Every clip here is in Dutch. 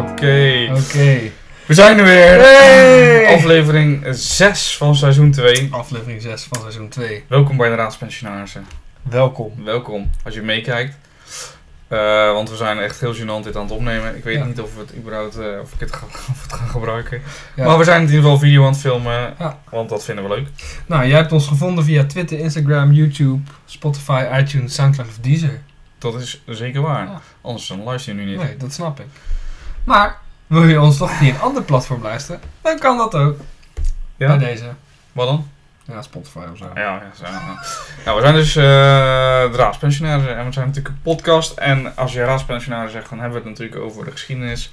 Oké. Oké. We zijn er weer. Hey! Aflevering 6 van seizoen 2. Aflevering 6 van seizoen 2. Welkom bij de Raadspensionarissen. Welkom. Welkom als je meekijkt. Eh, want we zijn echt heel gênant dit aan het opnemen. Ik weet Ja. niet of, we het überhaupt, eh, of ik het ga, of het ga gebruiken. Ja. Maar we zijn in ieder geval video aan het filmen. Ja. Want dat vinden we leuk. Nou, jij hebt ons gevonden via Twitter, Instagram, YouTube, Spotify, iTunes, Soundcloud of Deezer. Dat is zeker waar. Anders dan luister je nu niet. Nee, dat snap ik. Maar, wil je ons toch via een ander platform luisteren? Dan kan dat ook. Bij Ja? deze. Wat dan? Ja, Spotify of zo. Ja, ja, zo, ja. ja, we zijn dus eh de raadspensionarissen en we zijn natuurlijk een podcast. En als je raadspensionaris zegt, dan hebben we het natuurlijk over de geschiedenis.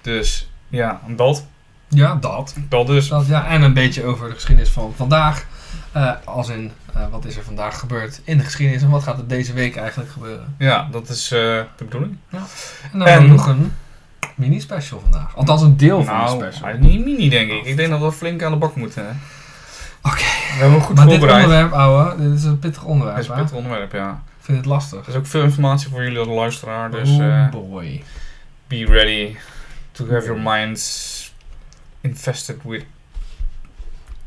Dus ja, dat. Ja, dat. Dat dus. dat ja, en een beetje over de geschiedenis van vandaag. Eh, als in, eh, wat is er vandaag gebeurd in de geschiedenis en wat gaat er deze week eigenlijk gebeuren. Ja, dat is de bedoeling. En dan En- nog een mini-special vandaag. Althans, een deel van nou, de special. hij is niet mini denk ik. Ik denk dat we flink aan de bak moeten. Oké. We hebben hem goed maar dit voorbereid. onderwerp, ouwe, dit is een pittig onderwerp. Dat is een pittig onderwerp, ja. Ik vind het lastig. Er is ook veel informatie voor jullie als luisteraar. Dus oh boy. be ready to have your minds infested with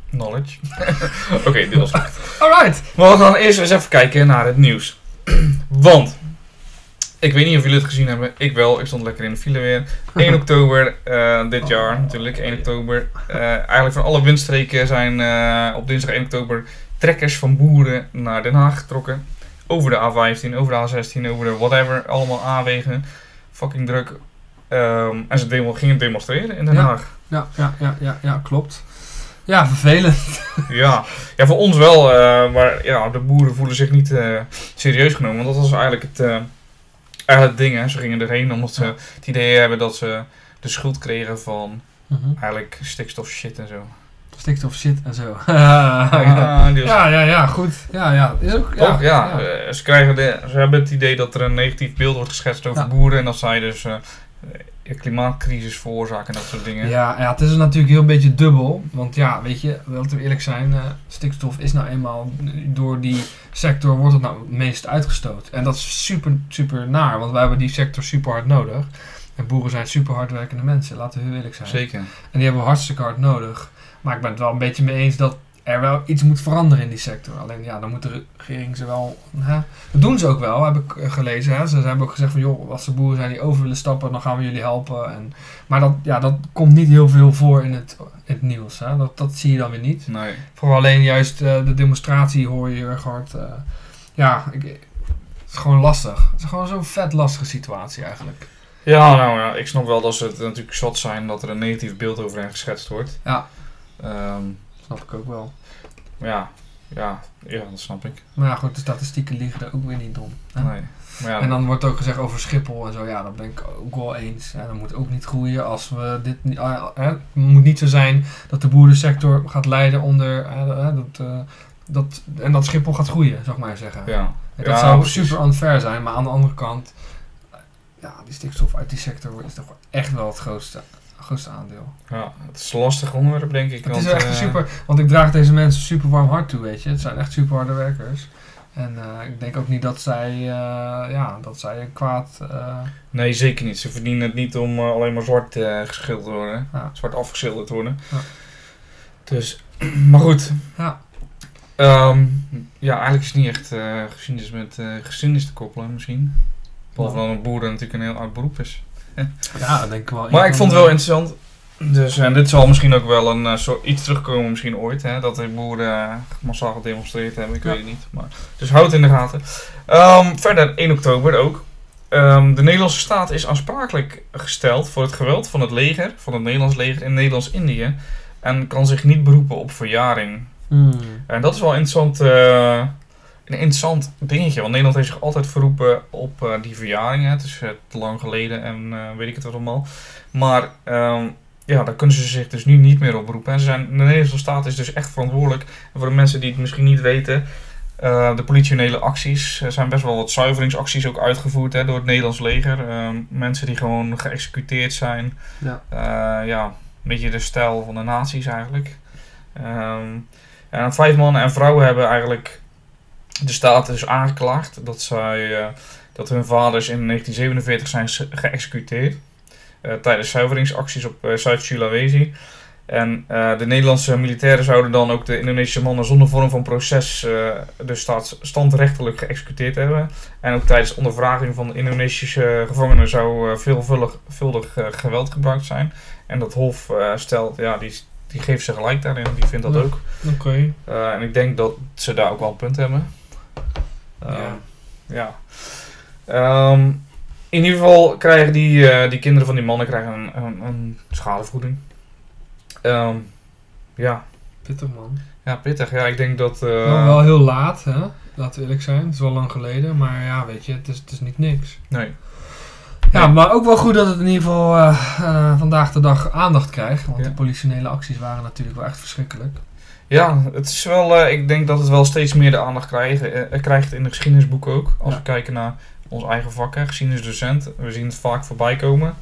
knowledge. Oké, dit was Alright. Maar we gaan eerst eens even kijken naar het nieuws. Want, ik weet niet of jullie het gezien hebben. Ik wel. Ik stond lekker in de file weer. 1 oktober eh, dit jaar natuurlijk. 1 oktober. Eh, eigenlijk van alle windstreken zijn eh, op dinsdag 1 oktober trekkers van boeren naar Den Haag getrokken. Over de A15, over de A16, over de whatever. Allemaal A-wegen. Fucking druk. Ehm, en ze demo gingen demonstreren in Den Ja. Haag. Ja, ja, ja, ja, ja, klopt. Ja, vervelend. Ja. ja, voor ons wel, maar ja, de boeren voelen zich niet serieus genomen. Want dat was eigenlijk het, eigenlijk het ding. Hè. Ze gingen erheen omdat ze het idee hebben dat ze de schuld kregen van Mhm. eigenlijk stikstof shit en zo. Stikstof shit en zo. ja, Ah, ja, ja, ja, goed. Ja, ja. Is ook, ja, Toch? Ja, eh, ze, krijgen de, ze hebben het idee dat er een negatief beeld wordt geschetst over boeren. En dat zij dus klimaatcrisis veroorzaken en dat soort dingen. Ja, ja, het is natuurlijk heel een beetje dubbel. Want ja, weet je, laten we eerlijk zijn, eh, stikstof is nou eenmaal door die sector wordt het nou het meest uitgestoot. En dat is super, super naar, want wij hebben die sector super hard nodig. En boeren zijn super hardwerkende mensen, laten we heel eerlijk zijn. Zeker. En die hebben we hartstikke hard nodig. Maar ik ben het wel een beetje mee eens dat er wel iets moet veranderen in die sector. Alleen ja, dan moet de regering ze wel... Hè? Dat doen ze ook wel, heb ik eh, gelezen. Hè? Ze hebben ook gezegd van joh, als er boeren zijn die over willen stappen, dan gaan we jullie helpen. En, maar dat, ja, dat komt niet heel veel voor in het, in het nieuws. Hè? Dat, dat zie je dan weer niet. Nee. Vooral alleen juist eh, de demonstratie hoor je heel erg hard. eh. ja, ik, het is gewoon lastig. Het is gewoon zo'n vet lastige situatie eigenlijk. Ja, nou ja, ik snap wel dat ze het natuurlijk zat zijn dat er een negatief beeld over hen geschetst wordt. Ja. Ehm, Snap ik ook wel. ja, ja, ja, dat snap ik. Maar ja, goed, de statistieken liggen er ook weer niet om. hè? Nee. Maar ja, En dan wordt ook gezegd over Schiphol en zo. Ja, dat ben ik ook wel eens. Ja, dat moet ook niet groeien als we dit niet. ah, het moet niet zo zijn dat de boerensector gaat lijden onder. dat, eh, dat, en dat Schiphol gaat groeien, zou ik maar zeggen. ja. dat Ja, zou precies. super unfair zijn. Maar aan de andere kant. Ja, die stikstof uit die sector is toch echt wel het grootste, grootste aandeel. ja, het is een lastig onderwerp, denk ik. Het want, is echt eh, super. Want ik draag deze mensen super warm hart toe, weet je. Het zijn echt super harde werkers. En eh, ik denk ook niet dat zij, eh, ja, dat zij kwaad. Nee, zeker niet. Ze verdienen het niet om alleen maar zwart geschilderd te worden. Ja. Zwart afgeschilderd te worden. Ja. Dus, maar goed. Ja. Ehm, ja, eigenlijk is het niet echt geschiedenis met geschiedenis te koppelen, misschien. Behalve dat een boeren natuurlijk een heel oud beroep is. Ja, dat denk ik wel. Maar ik vond het wel interessant. Dus, en dit zal misschien ook wel een eh, soort iets terugkomen, misschien ooit. Hè, dat de boeren eh, massaal gedemonstreerd hebben. Ik Ja. weet het niet. Maar, dus houd het in de gaten. Ehm, verder, 1 oktober ook. Ehm, de Nederlandse staat is aansprakelijk gesteld voor het geweld van het leger, van het Nederlands leger in Nederlands-Indië. En kan zich niet beroepen op verjaring. Hmm. En dat is wel interessant, eh, een interessant dingetje. Want Nederland heeft zich altijd verroepen op eh, die verjaringen. Het is eh, te lang geleden en eh, weet ik het wat allemaal. Maar ehm, ja, daar kunnen ze zich dus nu niet meer op beroepen. En ze zijn, de Nederlandse staat is dus echt verantwoordelijk. En voor de mensen die het misschien niet weten. de politionele acties. Er zijn best wel wat zuiveringsacties ook uitgevoerd hè, door het Nederlands leger. Ehm, mensen die gewoon geëxecuteerd zijn. Ja. Ja, een beetje de stijl van de nazi's eigenlijk. Ehm, en vijf mannen en vrouwen hebben eigenlijk de staat dus aangeklaagd dat, zij, eh, dat hun vaders in 1947 zijn ge- geëxecuteerd. eh, tijdens zuiveringsacties op eh, Zuid-Sulawesi. En de Nederlandse militairen zouden dan ook de Indonesische mannen zonder vorm van proces dus staats, standrechtelijk geëxecuteerd hebben. En ook tijdens ondervraging van de Indonesische gevangenen zou uh, veelvuldig, veelvuldig, geweld gebruikt zijn. En dat Hof stelt, ja, die, die geeft ze gelijk daarin, die vindt dat ook. Oké. En ik denk dat ze daar ook wel een punt hebben. Uh, Ja. ja. Um, in ieder geval krijgen die, uh, die kinderen van die mannen krijgen een, een, een schadevergoeding. Um, ja. Pittig man. Ja, pittig. Ja, ik denk dat... Uh, Maar wel heel laat, hè? Laten we eerlijk zijn. Het is wel lang geleden, maar ja, weet je, het is, het is niet niks. Nee. Ja, Nee. maar ook wel goed dat het in ieder geval eh, eh, vandaag de dag aandacht krijgt. Want Ja. de politionele acties waren natuurlijk wel echt verschrikkelijk. Ja, het is wel, uh, ik denk dat het wel steeds meer de aandacht krijgt, uh, krijgt in de geschiedenisboeken ook. Als Ja. we kijken naar ons eigen vak, hè, geschiedenisdocent. We zien het vaak voorbij komen.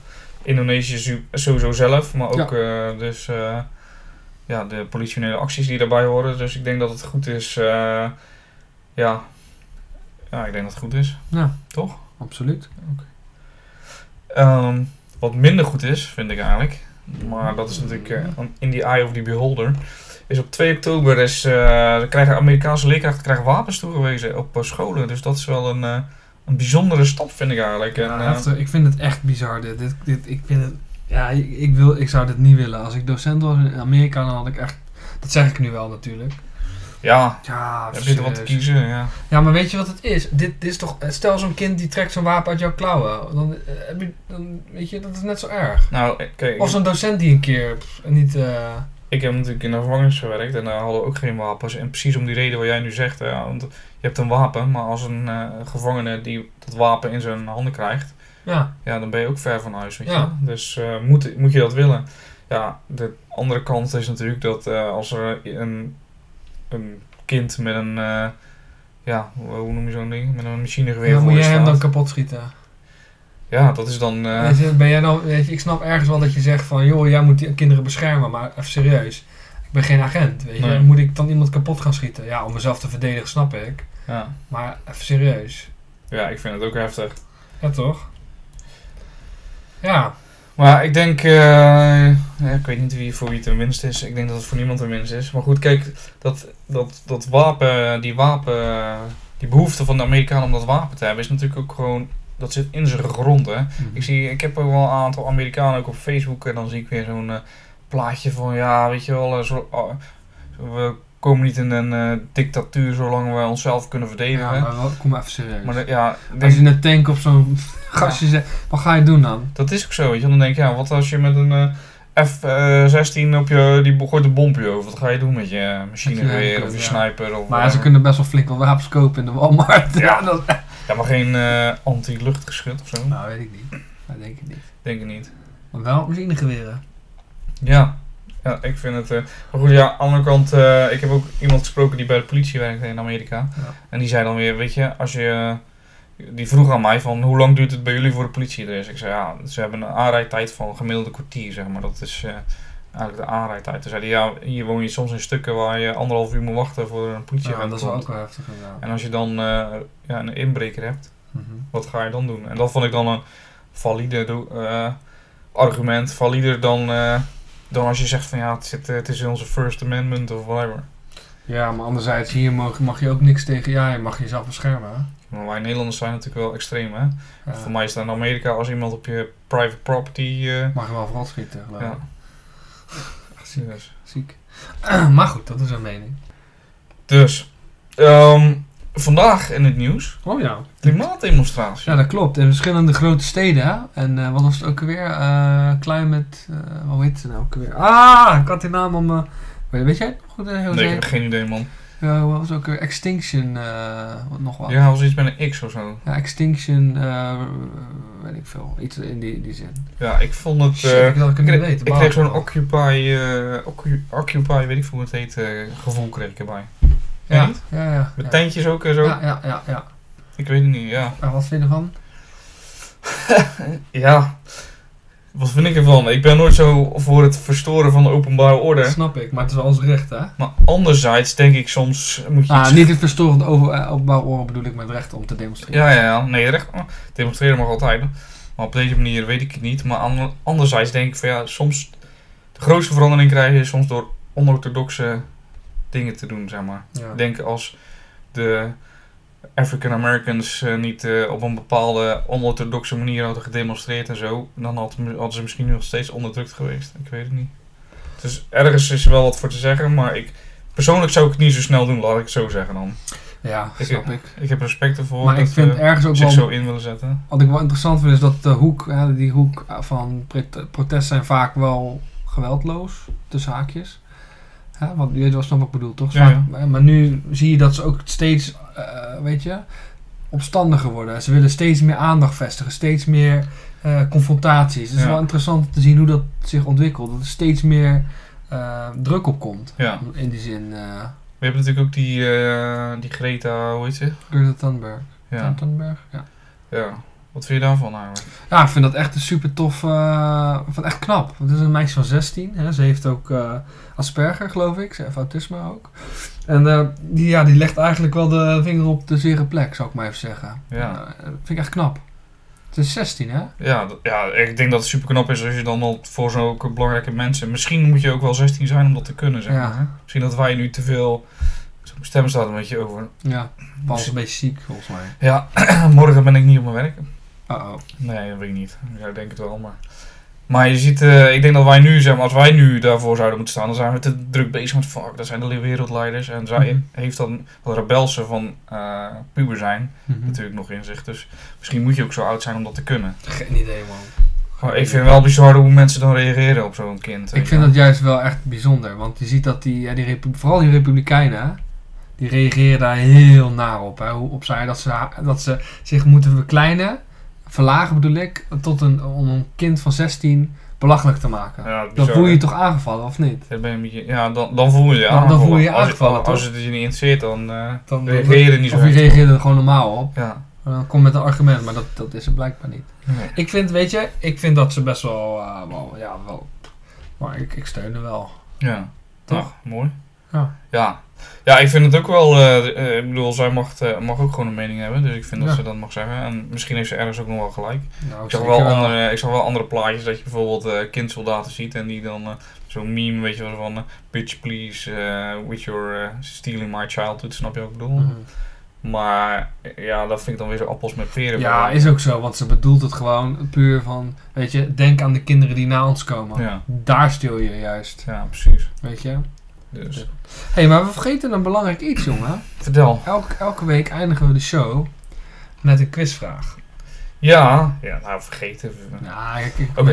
Indonesië sowieso zelf, maar ook uh, dus, ja, de politionele acties die daarbij horen. Dus ik denk dat het goed is. ja. ja, ik denk dat het goed is. Ja. Toch? Absoluut. Um, wat minder goed is, vind ik eigenlijk. Maar dat is natuurlijk in the eye of the beholder. Is op 2 oktober is, uh, krijgen Amerikaanse leerkrachten krijgen wapens toegewezen op uh, scholen. Dus dat is wel een, uh, een bijzondere stap, vind ik eigenlijk. Ja, en, heftig. ik vind het echt bizar. Dit, dit, dit, ik, vind het, ja, ik, ik, wil, ik zou dit niet willen. Als ik docent was in Amerika, dan had ik echt. Dat zeg ik nu wel natuurlijk. Ja, Ja, heb je er wat te kiezen. Ja. ja, maar weet je wat het is? Dit, dit is toch. Stel zo'n kind die trekt zo'n wapen uit jouw klauwen. Dan, heb je, dan weet je, dat is net zo erg. Nou, kijk, Of zo'n docent die een keer pff, niet. Uh, ik heb natuurlijk in de gevangenis gewerkt en daar hadden we ook geen wapens. En precies om die reden wat jij nu zegt. Ja, want je hebt een wapen, maar als een uh, gevangene die dat wapen in zijn handen krijgt, ja. ja, dan ben je ook ver van huis. Weet Ja. je? Dus uh, moet, moet je dat willen. Ja, de andere kant is natuurlijk dat uh, als er een, een kind met een, ja, hoe noem je zo'n ding? Met een machinegeweer ja, moet je jij hem dan kapot schieten? Ja, dat is dan. Uh, weet je, ben jij dan, weet je, ik snap ergens wel dat je zegt van, joh, jij moet die kinderen beschermen, maar even serieus. Ik ben geen agent, weet je. Nee. Moet ik dan iemand kapot gaan schieten? Ja, om mezelf te verdedigen, snap ik. ja. Maar even serieus. ja, ik vind het ook heftig. Ja, toch? Ja. Maar ik denk, uh, ja, ik weet niet wie voor wie het een winst is. Ik denk dat het voor niemand een winst is. Maar goed, kijk, dat, dat, dat wapen, die wapen, die behoefte van de Amerikanen om dat wapen te hebben, is natuurlijk ook gewoon, dat zit in zijn grond, hè. Ik, zie, ik heb ook wel een aantal Amerikanen ook op Facebook en dan zie ik weer zo'n uh, plaatje van, ja, weet je wel, uh, zo, uh, we komen niet in een uh, dictatuur zolang we onszelf kunnen verdedigen. Ja, maar wel, kom even serieus. Maar de, ja, Als je in een tank op zo'n gastje zet, wat ga je doen dan? Dat is ook zo, weet je. Dan denk ik, ja, wat als je met een uh, F-16 op je, die gooit een bompje over. Wat ga je doen met je machinegeweer of je sniper? Of Maar ja, ze kunnen best wel flink wat wapens kopen in de Walmart. Ja. dat, ja maar geen uh, anti-luchtgeschut of zo? nou, weet ik niet. Dat denk ik niet. Denk ik niet. Maar wel machinegeweren. Ja. Ja, ik vind het... Uh, maar goed, ja, aan de andere kant... Uh, ik heb ook iemand gesproken die bij de politie werkte in Amerika. Ja. En die zei dan weer, weet je, als je... Die vroeg aan mij van, hoe lang duurt het bij jullie voor de politie er is? Ik zei, ja, ze hebben een aanrijdtijd van gemiddelde kwartier, zeg maar. Dat is eigenlijk de aanrijdtijd. Toen zei hij, ja, hier woon je soms in stukken waar je anderhalf uur moet wachten voor een politie. Ja, dat is wel ook wel heftig inderdaad. En als je dan uh, ja, een inbreker hebt, mm -hmm. wat ga je dan doen? En dat vond ik dan een valide uh, argument. Valider dan, uh, dan als je zegt van ja, het, zit, het is in onze First Amendment of whatever. Ja, maar anderzijds, hier mag, mag je ook niks tegen. Ja, je mag jezelf beschermen. Hè? Maar wij Nederlanders zijn natuurlijk wel extreem, hè? Ja. Voor mij is dat in Amerika als iemand op je private property. Uh, mag je wel vooral schieten, geloof ik. ja. ziek. Ziek. maar goed, dat is een mening. Dus, um, vandaag in het nieuws. Oh ja. Klimaatdemonstratie. Ja, dat klopt. In verschillende grote steden. Hè? En uh, wat was het ook alweer? Uh, Climate. Uh, hoe heet ze nou ook alweer? Ah, ik had die naam om. Weet, weet jij het nog goed? nee, ik heb geen idee, man. Ja, wat was ook? Extinction. wat nog wat? Ja, was iets met een X of zo. Ja, Extinction. weet ik veel. Iets in die, die zin. Ja, ik vond het. Shit, ik, ik, ik, weten, ik kreeg zo'n Occupy, Occupy, weet ik hoe het heet, gevoel kreeg ik erbij. Ja, ja, ja. Met ja. tentjes ook en zo. Ja, ja, ja, ja. Ik weet het niet, ja. En wat vind je ervan? ja. Wat vind ik ervan? Ik ben nooit zo voor het verstoren van de openbare orde. Dat snap ik, maar het is wel ons recht, hè? Maar anderzijds denk ik soms moet je. Ah, niet het verstoren van de over, openbare orde bedoel ik met recht om te demonstreren. Ja, ja, ja. Nee, recht. Demonstreren mag altijd. Maar op deze manier weet ik het niet. Maar ander- anderzijds denk ik van ja, soms de grootste verandering krijg je soms door onorthodoxe dingen te doen, zeg maar. Ja. Denk als de African Americans eh, niet eh, op een bepaalde onorthodoxe manier hadden gedemonstreerd en zo, dan had, hadden ze misschien nog steeds onderdrukt geweest. Ik weet het niet. Dus ergens is er wel wat voor te zeggen, maar ik, persoonlijk zou ik het niet zo snel doen, laat ik het zo zeggen dan. ja, Ik- snap ik. Ik heb respect ervoor Maar dat ik vind we ergens ook zich wel... zo in willen zetten. Wat ik wel interessant vind is dat de hoek, hè, die hoek van protest zijn vaak wel geweldloos, tussen haakjes. Hè, want je weet wel snap wat ik bedoel, toch? Ja, Maar nu zie je dat ze ook steeds, eh, weet je, opstandiger worden. Ze willen steeds meer aandacht vestigen, steeds meer eh, confrontaties. Het is Ja. wel interessant te zien hoe dat zich ontwikkelt. Dat er steeds meer eh, druk op komt. Ja. In die zin, We hebben natuurlijk ook die, die Greta, hoe heet ze? Greta Thunberg. Ja. Thunberg, ja. ja. Wat vind je daarvan eigenlijk? Ja, ik vind dat echt een super tof. het echt knap. Want het is een meisje van 16. Hè. Ze heeft ook eh, Asperger, geloof ik. Ze heeft autisme ook. En eh, die, ja, die legt eigenlijk wel de vinger op de zere plek, zou ik maar even zeggen. Ja. Dat vind ik echt knap. Het is 16, hè? Ja, ja, ik denk dat het super knap is als je dan al voor zo'n belangrijke mensen. Misschien moet je ook wel 16 zijn om dat te kunnen, zeg maar. Misschien dat wij nu te veel. Stem staat een beetje over. Ja. Is een beetje ziek, volgens mij. Ja, morgen ben ik niet op mijn werk. Uh-oh. Nee, dat weet ik niet. Ja, ik denk het wel, maar. Maar je ziet, eh, ik denk dat wij nu, zeg maar, als wij nu daarvoor zouden moeten staan, dan zijn we te druk bezig met fuck, dat zijn de wereldleiders. En zij Mhm. heeft dan wat rebelse van eh, puber zijn Mhm. natuurlijk nog in zich. Dus misschien moet je ook zo oud zijn om dat te kunnen. Geen idee, man. Maar ik vind het wel bizar hoe mensen dan reageren op zo'n kind. Ik vind dat juist wel echt bijzonder. Want je ziet dat die, ja, die repu- vooral die Republikeinen, die reageren daar heel naar op. Hè, hoe op zij dat ze, dat ze zich moeten verkleinen, verlagen bedoel ik, tot een, om een kind van 16 belachelijk te maken. Ja, dan voel je je toch aangevallen, of niet? Dan ben je een beetje, ja, dan, dan voel je je Dan- dan aangevallen. voel je je Als- aangevallen, Als, toch? het je niet interesseert, dan eh Dan reageer je er niet zo Of je reageert er gewoon normaal op. Ja. Dan kom met een argument, maar dat, dat is het blijkbaar niet. Nee. Ik vind, weet je, ik vind dat ze best wel, eh, wel ja, wel, maar ik, ik steun er wel. Ja. Toch? Ja, mooi. Ja. Ja. Ja, ik vind het ook wel, eh, eh, ik bedoel, zij mag, eh, mag ook gewoon een mening hebben, dus ik vind dat ze dat mag zeggen. En misschien heeft ze ergens ook nog wel gelijk. Nou, Ik zag wel, andere, ik zag wel andere plaatjes dat je bijvoorbeeld kindsoldaten ziet en die dan zo'n meme, weet je wel, van bitch please with your stealing my childhood, snap je wat ik bedoel? Mhm. Maar ja, dat vind ik dan weer zo appels met peren. Ja, is ook zo, want ze bedoelt het gewoon puur van, weet je, denk aan de kinderen die na ons komen. Ja, Daar stil je juist, ja, precies. weet je. Dus, Hé, hey, maar we vergeten een belangrijk iets, jongen. vertel. Elke, elke week eindigen we de show met een quizvraag. Ja, ja, nou vergeten. Ja, ik, ik, Oké,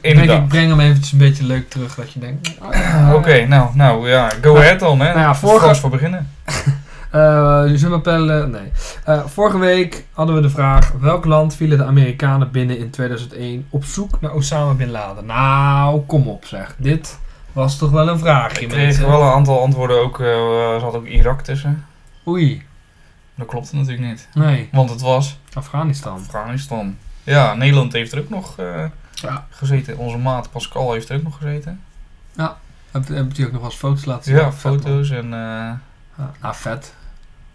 ik, ik, breng hem eventjes een beetje leuk terug, dat je denkt... oh, ja, Oké, nou, nou ja, go Nou, ahead dan, hè. nou ja, vorige- voor beginnen. Eh, je nee. Eh, vorige week hadden we de vraag: welk land vielen de Amerikanen binnen in 2001 op zoek naar Osama bin Laden? Nou, kom op zeg. Dit was toch wel een vraagje, Ik kreeg wel een aantal antwoorden ook, eh, er zat ook Irak tussen. Oei, Dat klopt natuurlijk niet. nee. Want het was Afghanistan. Afghanistan. Ja, Nederland heeft er ook nog eh, Ja. gezeten. Onze maat Pascal heeft er ook nog gezeten. Heb, heb je ook nog wel eens foto's laten zien? Ja, Vet, foto's en... Ja, nou, vet.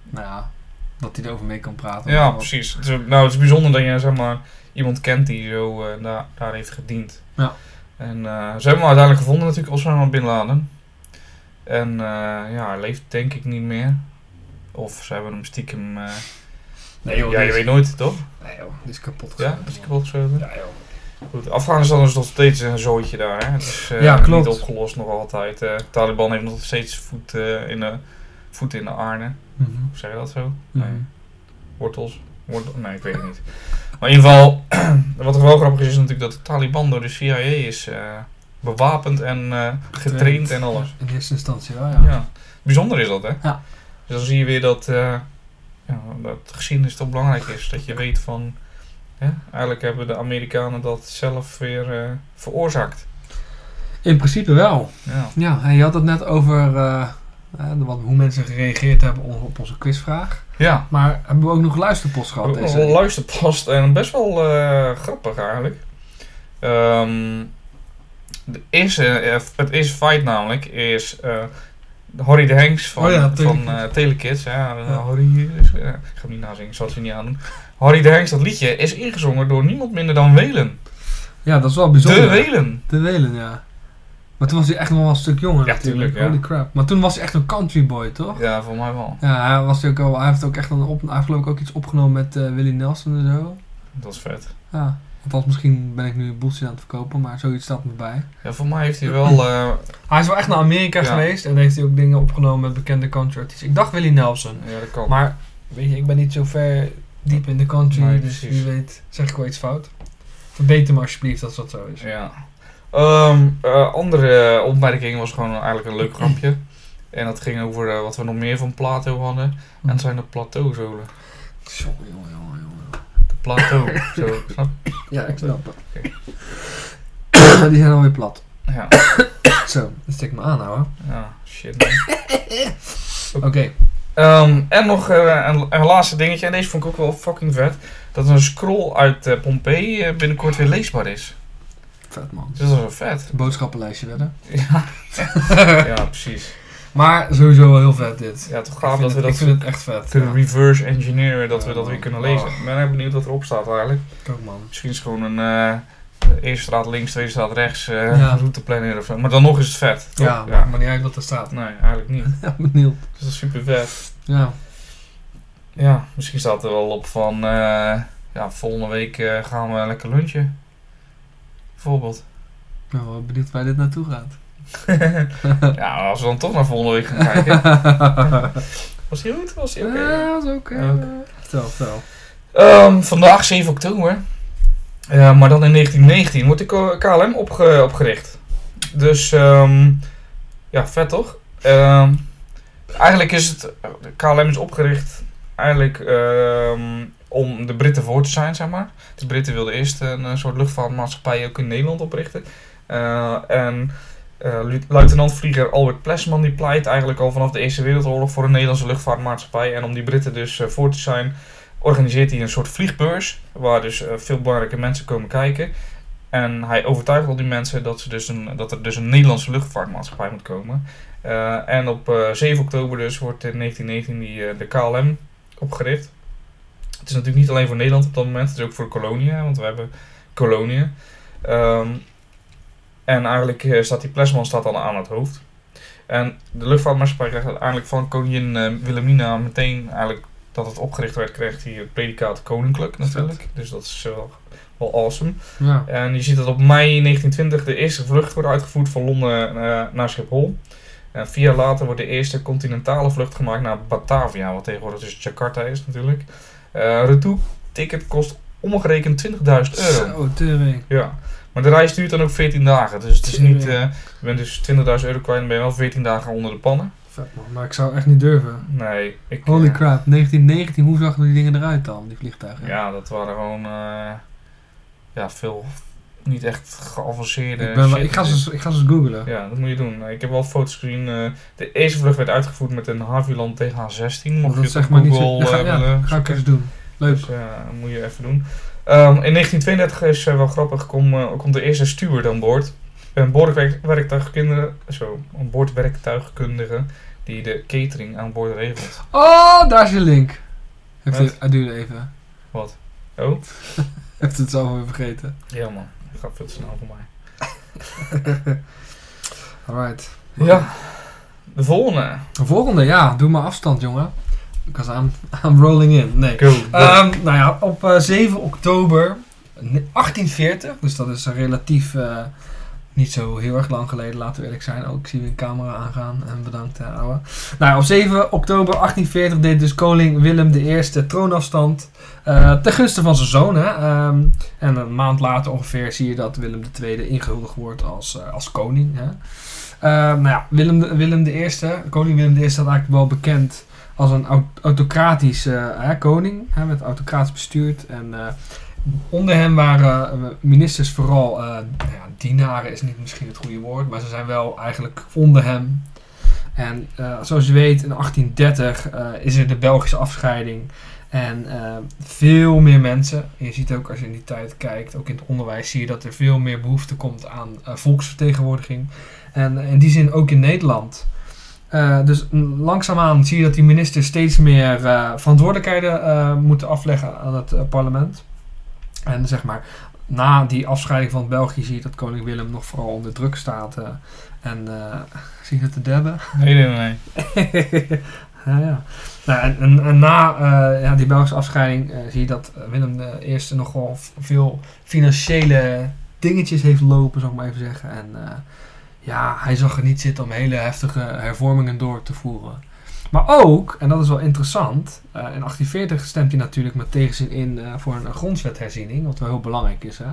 Nou ja, dat hij erover mee kan praten. ja, precies. Het is, ook- nou, het is bijzonder dat je zeg maar, iemand kent die zo daar, daar heeft gediend. Ja. En eh, ze hebben hem uiteindelijk gevonden natuurlijk, Osama Bin Laden. En eh, ja, hij leeft denk ik niet meer. Of ze hebben hem stiekem... eh, Nee joh, ja, je is- weet nooit, toch? Nee joh, die is kapot Ja, geschoten, is kapot geschoten? Ja joh. Goed, Afghanistan is nog steeds een zooitje daar. Hè? Het is Ja, niet opgelost nog altijd. Eh Taliban heeft nog steeds voet, in, de, voet in de aarde. Mhm. Hoe zeg je dat zo? Mhm. Nee. Wortels? Wortel? Nee, ik weet het niet. Maar in ieder geval, wat er wel grappig is, is natuurlijk dat de Taliban door de CIA is eh, bewapend en eh, getraind en alles. In eerste instantie wel, ja. Ja. Bijzonder is dat, hè? Ja. Dus dan zie je weer dat, eh ja, dat geschiedenis toch belangrijk is. Dat je weet van, hè, eigenlijk hebben de Amerikanen dat zelf weer veroorzaakt. In principe wel. Ja. Ja, en je had het net over hoe mensen gereageerd hebben op onze quizvraag. Ja, Maar hebben we ook nog luisterpost gehad deze luisterpost en best wel eh, grappig eigenlijk. Ehm, de eerste, eh, het eerste feit namelijk is, eh, Harry de Henks van, Oh ja, van Telekids. eh, Telekids. Ja, Ja. Harry, is- ik ga hem niet nazingen, ik zal het je niet aandoen. Harry de Henks, dat liedje, is ingezongen door niemand minder dan Welen. Ja, dat is wel bijzonder. De Welen. De Welen, ja. Maar toen was hij echt nog wel een stuk jonger Ja, natuurlijk. tuurlijk. Holy crap. Maar toen was hij echt een country boy, toch? Ja, voor mij wel. Ja, hij, was ook al, hij heeft ook echt een op, hij heeft geloof ik ook iets opgenomen met eh, Willie Nelson en zo. Dat is vet. Ja. Althans, misschien ben ik nu bullshit aan het verkopen, maar zoiets staat me bij. Ja, voor mij heeft hij wel... eh, Hij is wel echt naar Amerika Ja. geweest en heeft hij ook dingen opgenomen met bekende country artiesten. Ik dacht Willie Nelson. ja, dat kan. Maar, weet je, ik ben niet zo ver diep in de country, Nee, dus wie weet zeg ik wel iets fout. Verbeter me alsjeblieft als dat zo is. Ja. Ehm, eh, andere opmerking was gewoon eigenlijk een leuk grapje. En dat ging over eh, wat we nog meer van Plato hadden. En het zijn de plateauzolen. Jongen, jongen, jongen, jongen. De plateau. zo, snap Ja, ik snap het. Oké. Die zijn alweer plat. Ja, Zo, dat stik me aan, hoor. ja, shit. man. Oké. Ehm, en nog eh, een, een laatste dingetje. En deze vond ik ook wel fucking vet. Dat een scroll uit eh, Pompeii binnenkort weer leesbaar is. Vet, man. Dat is wel vet. Boodschappenlijstje werden. Ja, ja precies. Maar sowieso wel heel vet dit. Ja, toch gaaf dat we het- dat ik vind het echt vet. kunnen Ja. reverse engineeren. Dat we dat weer kunnen lezen. Oh. Ik ben erg benieuwd wat erop staat eigenlijk. Ook, man. Misschien is het gewoon een eh, eerste straat links, tweede straat rechts eh Ja. routeplanner of zo. Maar dan nog is het vet. toch? Ja, me niet uit wat er staat. Nee, eigenlijk niet. Ja, benieuwd. Dus dat is super vet. Ja. Ja, misschien staat er wel op van... eh, ja, volgende week gaan we lekker lunchen. Bijvoorbeeld. Ik ben wel benieuwd waar dit naartoe gaat. ja, als we dan toch naar volgende week gaan kijken. Was die goed? Was die oké? Ja, is oké. Vertel, vertel. Ehm, vandaag 7 oktober. Maar dan in 1919 wordt de KLM opge- opgericht. Dus ehm, ja, vet toch? Ehm, eigenlijk is het. De KLM is opgericht eigenlijk ehm, om de Britten voor te zijn, zeg maar. De Britten wilden eerst een, eh, soort luchtvaartmaatschappij ook in Nederland oprichten. Eh, en eh, lu- luitenant-vlieger Albert Plesman die pleit eigenlijk al vanaf de Eerste Wereldoorlog voor een Nederlandse luchtvaartmaatschappij. En om die Britten dus voor te zijn, organiseert hij een soort vliegbeurs, waar dus veel belangrijke mensen komen kijken. En hij overtuigt al die mensen dat, ze dus een, dat er dus een Nederlandse luchtvaartmaatschappij moet komen. En op eh, 7 oktober dus wordt in 1919 die, de KLM opgericht. Het is natuurlijk niet alleen voor Nederland op dat moment, het is ook voor de koloniën, want we hebben koloniën. Ehm, en eigenlijk eh, staat die Plesman staat dan aan het hoofd. En de luchtvaartmaatschappij krijgt uiteindelijk van koningin eh, Wilhelmina meteen eigenlijk dat het opgericht werd, kreeg hij het predicaat koninklijk natuurlijk. Dus dat is wel, wel awesome. Ja. En je ziet dat op mei 1920 de eerste vlucht wordt uitgevoerd van Londen eh, naar Schiphol. En vier jaar later wordt de eerste continentale vlucht gemaakt naar Batavia, wat tegenwoordig dus Jakarta is natuurlijk. Eh retour ticket kost omgerekend 20.000 euro. Zo. Ja, maar de reis duurt dan ook 14 dagen. Dus het is niet, eh, je bent dus 20.000 euro kwijt en ben je wel 14 dagen onder de pannen. Vet man, maar ik zou echt niet durven. Nee, ik... Holy eh, crap, 1919, hoe zagen die dingen eruit dan, die vliegtuigen? Ja, dat waren gewoon ja, veel niet echt geavanceerde ik, ben shit. ik, ga ze, eens- ik ga ze eens googlen. Ja, dat moet je doen. Ik heb wel foto's gezien. eh, de eerste vlucht werd uitgevoerd met een Havilland TH-16. Mocht je dat het zeg maar niet zo. Ja, ga, eh, ja, willen ga ik eens doen. Leuk. Dus ja, dat moet je even doen. Ehm, in 1932 is eh, wel grappig, kom, komt de eerste steward aan boord. Een boordwerktuigkundige, zo, een boordwerktuigkundige die de catering aan boord regelt. Oh, daar is je link. Heeft het, hij duurde even. Wat? Oh? Heeft het zelf weer vergeten. Ja man, dat gaat veel te snel voor mij. Alright. Ja, de volgende. De volgende, ja, doe maar afstand, jongen. Because I'm, I'm rolling in. Nee. Go. Ehm, nou ja, op eh, 7 oktober 1840, dus dat is eh, relatief eh, niet zo heel erg lang geleden, laten we eerlijk zijn. Ook ik zie we een camera aangaan en bedankt, uh, ouwe. Nou, op 7 oktober 1840 deed dus koning Willem I troonafstand eh ten gunste van zijn zoon. Hè? Ehm, en een maand later ongeveer zie je dat Willem II ingehuldigd wordt als, eh, als koning. Hè? Ehm, nou ja, Willem, de- Willem I, koning Willem I staat eigenlijk wel bekend als een au- autocratisch eh, hè, koning. Hè, werd autocratisch bestuurd. En eh, onder hem waren eh, ministers vooral, nou ja, dienaren is niet misschien het goede woord, maar ze zijn wel eigenlijk onder hem. En eh, zoals je weet, in 1830 eh, is er de Belgische afscheiding. En veel meer mensen, en je ziet ook als je in die tijd kijkt, ook in het onderwijs, zie je dat er veel meer behoefte komt aan volksvertegenwoordiging. En in die zin ook in Nederland. Eh, dus langzaamaan zie je dat die ministers steeds meer verantwoordelijkheden moeten afleggen aan het parlement. En zeg maar, na die afscheiding van België zie je dat koning Willem nog vooral onder druk staat. eh, en eh, zie je het te debben? Nee, nee, nee. ja, ja. Nou, en, en, en na eh, ja, die Belgische afscheiding zie je dat Willem de Eerste nog wel veel financiële dingetjes heeft lopen, zal ik maar even zeggen. En ja, hij zag er niet zitten om hele heftige hervormingen door te voeren. Maar ook, en dat is wel interessant, eh, in 1840 stemt hij natuurlijk met tegenzin in eh, voor een grondwetherziening, wat wel heel belangrijk is. Hè?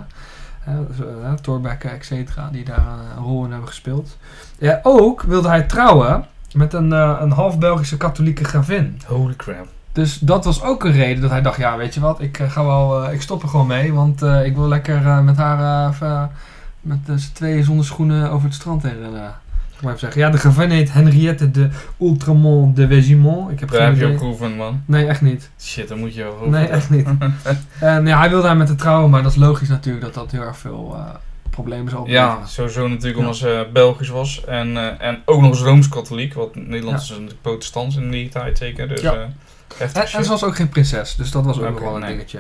Eh, Thorbecke, et cetera, die daar een rol in hebben gespeeld. Ja, ook wilde hij trouwen met een, een half Belgische katholieke gravin. Holy crap. Dus dat was ook een reden dat hij dacht, ja, weet je wat, ik, ga wel, ik stop er gewoon mee, want ik wil lekker met haar, met z'n tweeën zonder schoenen over het strand heen rennen. Ik maar even zeggen. Ja, de gravin heet Henriette de Ultramont de Végimont. Ik heb Daar geen heb je op geoefend, man. Nee, echt niet. Shit, dan moet je wel Nee, echt niet. En ja, hij wilde haar met de trouwen, maar dat is logisch natuurlijk dat dat heel erg veel eh, problemen zal Ja, opleveren. sowieso natuurlijk Ja. omdat ze Belgisch was. En, eh, en ook nog eens Rooms-Katholiek. Want Nederland is natuurlijk protestants in die tijd zeker. Dus Ja. eh heftig En, ze was ook geen prinses, dus dat was ook nog wel een nee. dingetje.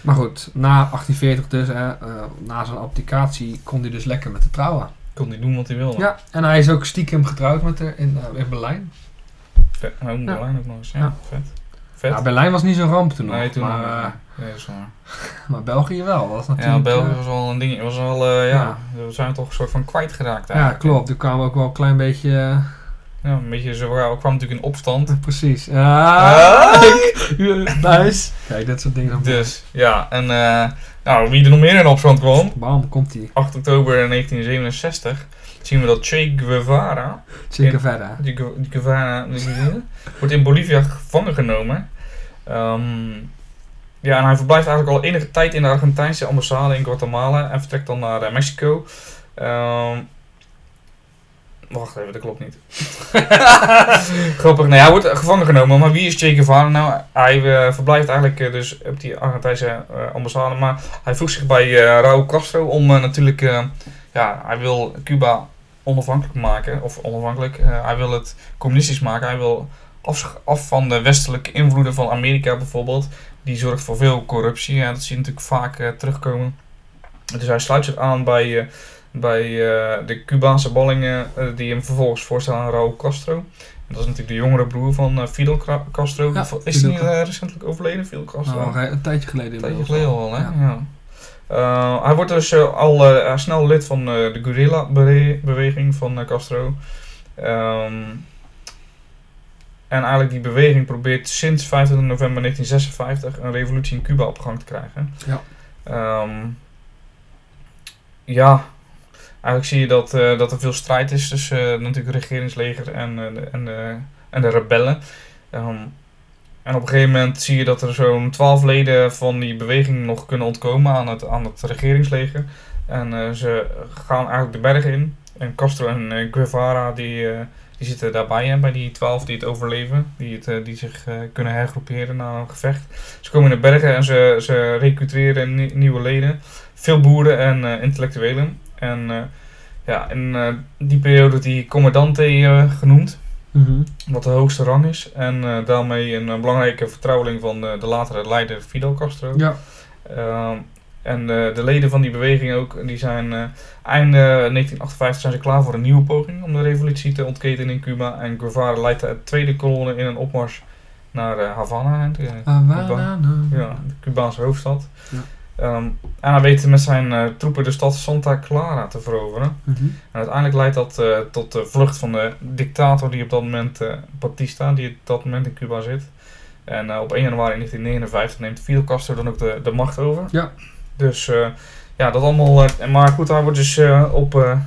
Maar goed, na 1840 dus, hè, eh, na zijn abdicatie, kon hij dus lekker met de trouwen. Kon niet doen wat hij wilde. Ja, en hij is ook stiekem getrouwd met haar in, eh, in Berlijn. Vet. Ook Berlijn ook nog eens. Ja, Ja. vet. Vet. Ja, Berlijn was niet zo'n ramp toen nog, nee, toen maar, nog niet. Nee, dat is waar. maar België wel. Dat was natuurlijk, Ja, België eh, was wel een ding. Was wel, eh, ja, Ja. we zijn toch een soort van kwijtgeraakt ja, eigenlijk. klopt. Er kwam ook wel een klein beetje... Ja, een beetje zo. We kwamen natuurlijk in opstand. precies. Ah. Ah, nice. Kijk, dat soort dingen. Dus ja, en eh, nou, wie er nog meer in opstand kwam, Bam, komt die. 8 oktober 1967, zien we dat Che Guevara, Zeker verder. die Gu- die Guevara wordt in Bolivia gevangen genomen. Ehm, ja, en hij verblijft eigenlijk al enige tijd in de Argentijnse ambassade in Guatemala en vertrekt dan naar eh, Mexico. Ehm, wacht even, dat klopt niet. Grappig, nee, hij wordt gevangen genomen, maar wie is Che Guevara nou? Hij eh, verblijft eigenlijk eh, dus op die Argentijnse eh, ambassade, maar hij voegt zich bij Raúl Castro om natuurlijk, ja, hij wil Cuba onafhankelijk maken, of onafhankelijk, hij wil het communistisch maken, hij wil af, van de westelijke invloeden van Amerika bijvoorbeeld, die zorgt voor veel corruptie, ja, dat zie je natuurlijk vaak terugkomen. Dus hij sluit zich aan bij, bij eh, de Cubaanse ballingen eh, die hem vervolgens voorstellen aan Raúl Castro. En dat is natuurlijk de jongere broer van eh, Fidel Castro. Ja, is hij uh, recentelijk overleden, Fidel Castro? Nou, een tijdje geleden. Een tijdje geleden al, hè? Ja. Ja. Hij wordt dus al snel lid van de guerrilla-beweging van Castro. Ehm, en eigenlijk die beweging probeert sinds 25 november 1956 een revolutie in Cuba op gang te krijgen. Ja. Ehm, ja, eigenlijk zie je dat, eh, dat er veel strijd is tussen eh, natuurlijk het regeringsleger en, eh, de, en, de, en de rebellen. Ehm, en op een gegeven moment zie je dat er zo'n twaalf leden van die beweging nog kunnen ontkomen aan het, aan het regeringsleger. En ze gaan eigenlijk de bergen in. En Castro en Guevara die, die zitten daarbij, hè, bij die twaalf die het overleven. Die, het, die zich kunnen hergroeperen na een gevecht. Ze komen in de bergen en ze, ze recruteren nie- nieuwe leden. Veel boeren en intellectuelen. En eh, ja, in eh, die periode die commandante eh, genoemd Mhm. wat de hoogste rang is. En daarmee een, belangrijke vertrouweling van de, de latere leider Fidel Castro. Ja. Ehm, en de leden van die beweging ook, die zijn eh, einde 1958 zijn ze klaar voor een nieuwe poging om de revolutie te ontketenen in Cuba. En Guevara leidt de tweede kolonne in een opmars naar Havana, Havana. ja, de Cubaanse hoofdstad. Ja. En hij weet met zijn eh, troepen de stad Santa Clara te veroveren. Mhm. En uiteindelijk leidt dat eh, tot de vlucht van de dictator die op dat moment, eh, Batista, die op dat moment in Cuba zit. En op 1 januari 1959 neemt Fidel Castro dan ook de, de macht over. Ja. Dus ja, dat allemaal. maar goed, hij wordt dus op eh,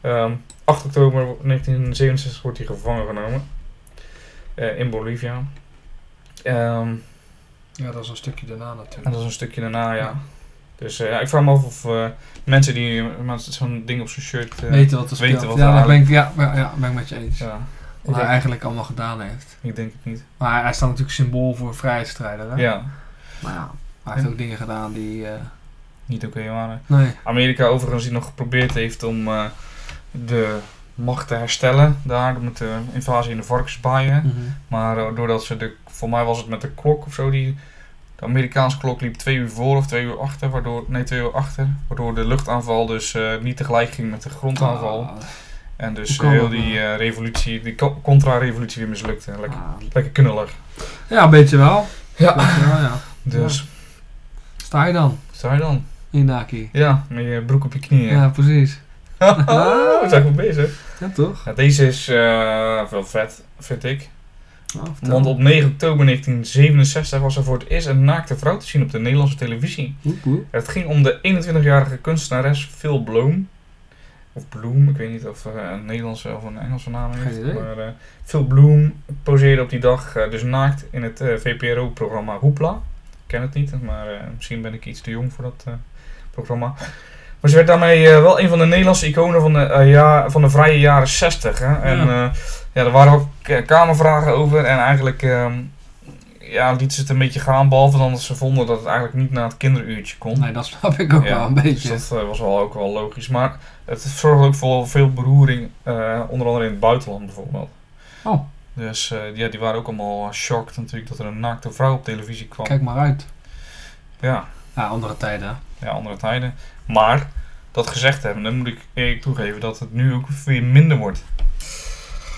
ehm, 8 oktober 1967 wordt hij gevangen genomen. in Bolivia. Ehm, Ja, dat is een stukje daarna en natuurlijk. dat is een stukje daarna, ja. Ja. Dus eh, ja, ik vraag me af of eh, mensen die zo'n ding op zijn shirt. eh, weten wat er speelt. wat ja, daar ben ik, ja, ja, ja, ben ik met je eens. Ja, Wat hij eigenlijk allemaal gedaan heeft. ik denk het niet. Maar hij, hij staat natuurlijk symbool voor vrijheidsstrijder. Hè? Ja, Maar ja, hij heeft ook dingen gedaan die... niet oké waren. nee. Amerika overigens die nog geprobeerd heeft om de macht te herstellen daar met de invasie in de varkensbaaien. Mhm. Maar doordat ze de, voor mij was het met de klok of zo, die, de Amerikaanse klok liep twee uur voor of twee uur achter, waardoor, nee twee uur achter, waardoor de luchtaanval dus eh, niet tegelijk ging met de grondaanval. Ah, En dus heel die nou? eh, revolutie, die co- contra-revolutie weer mislukte. Lekker, ah. lekker knullig. Ja, een beetje wel. Ja. Beetje wel, ja. Dus, Sta je dan, sta je dan? Inaki? Ja, met je broek op je knieën. Ja, precies. We zijn goed bezig. Ja, toch? Ja, deze is eh, wel vet, vind ik. Oh. Want op 9 oktober 1967 was er voor het eerst een naakte vrouw te zien op de Nederlandse televisie. Het ging om de 21-jarige kunstenares Phil Bloom. Of Bloem, ik weet niet of het een Nederlandse of een Engelse naam heeft. Maar eh, Phil Bloom poseerde op die dag eh, dus naakt in het eh, VPRO-programma Hoepla. Ik ken het niet, maar eh, misschien ben ik iets te jong voor dat eh, programma. Maar ze werd daarmee eh, wel een van de Nederlandse iconen van de, eh, ja, van de vrije jaren 60. Hè? En Ja. eh, ja, er waren ook kamervragen over en eigenlijk ehm, ja, liet ze het een beetje gaan. Behalve dan dat ze vonden dat het eigenlijk niet na het kinderuurtje kon. Nee, dat snap ik ook Ja, wel een Dus beetje. dat eh, was wel ook wel logisch. Maar het zorgde ook voor veel beroering, onder andere in het buitenland bijvoorbeeld. Oh. Dus ja, die waren ook allemaal shocked natuurlijk dat er een naakte vrouw op televisie kwam. Kijk maar uit. Ja, Ja, andere tijden. Ja, andere tijden. Maar, dat gezegd hebben, dan moet ik eerlijk toegeven dat het nu ook weer minder wordt.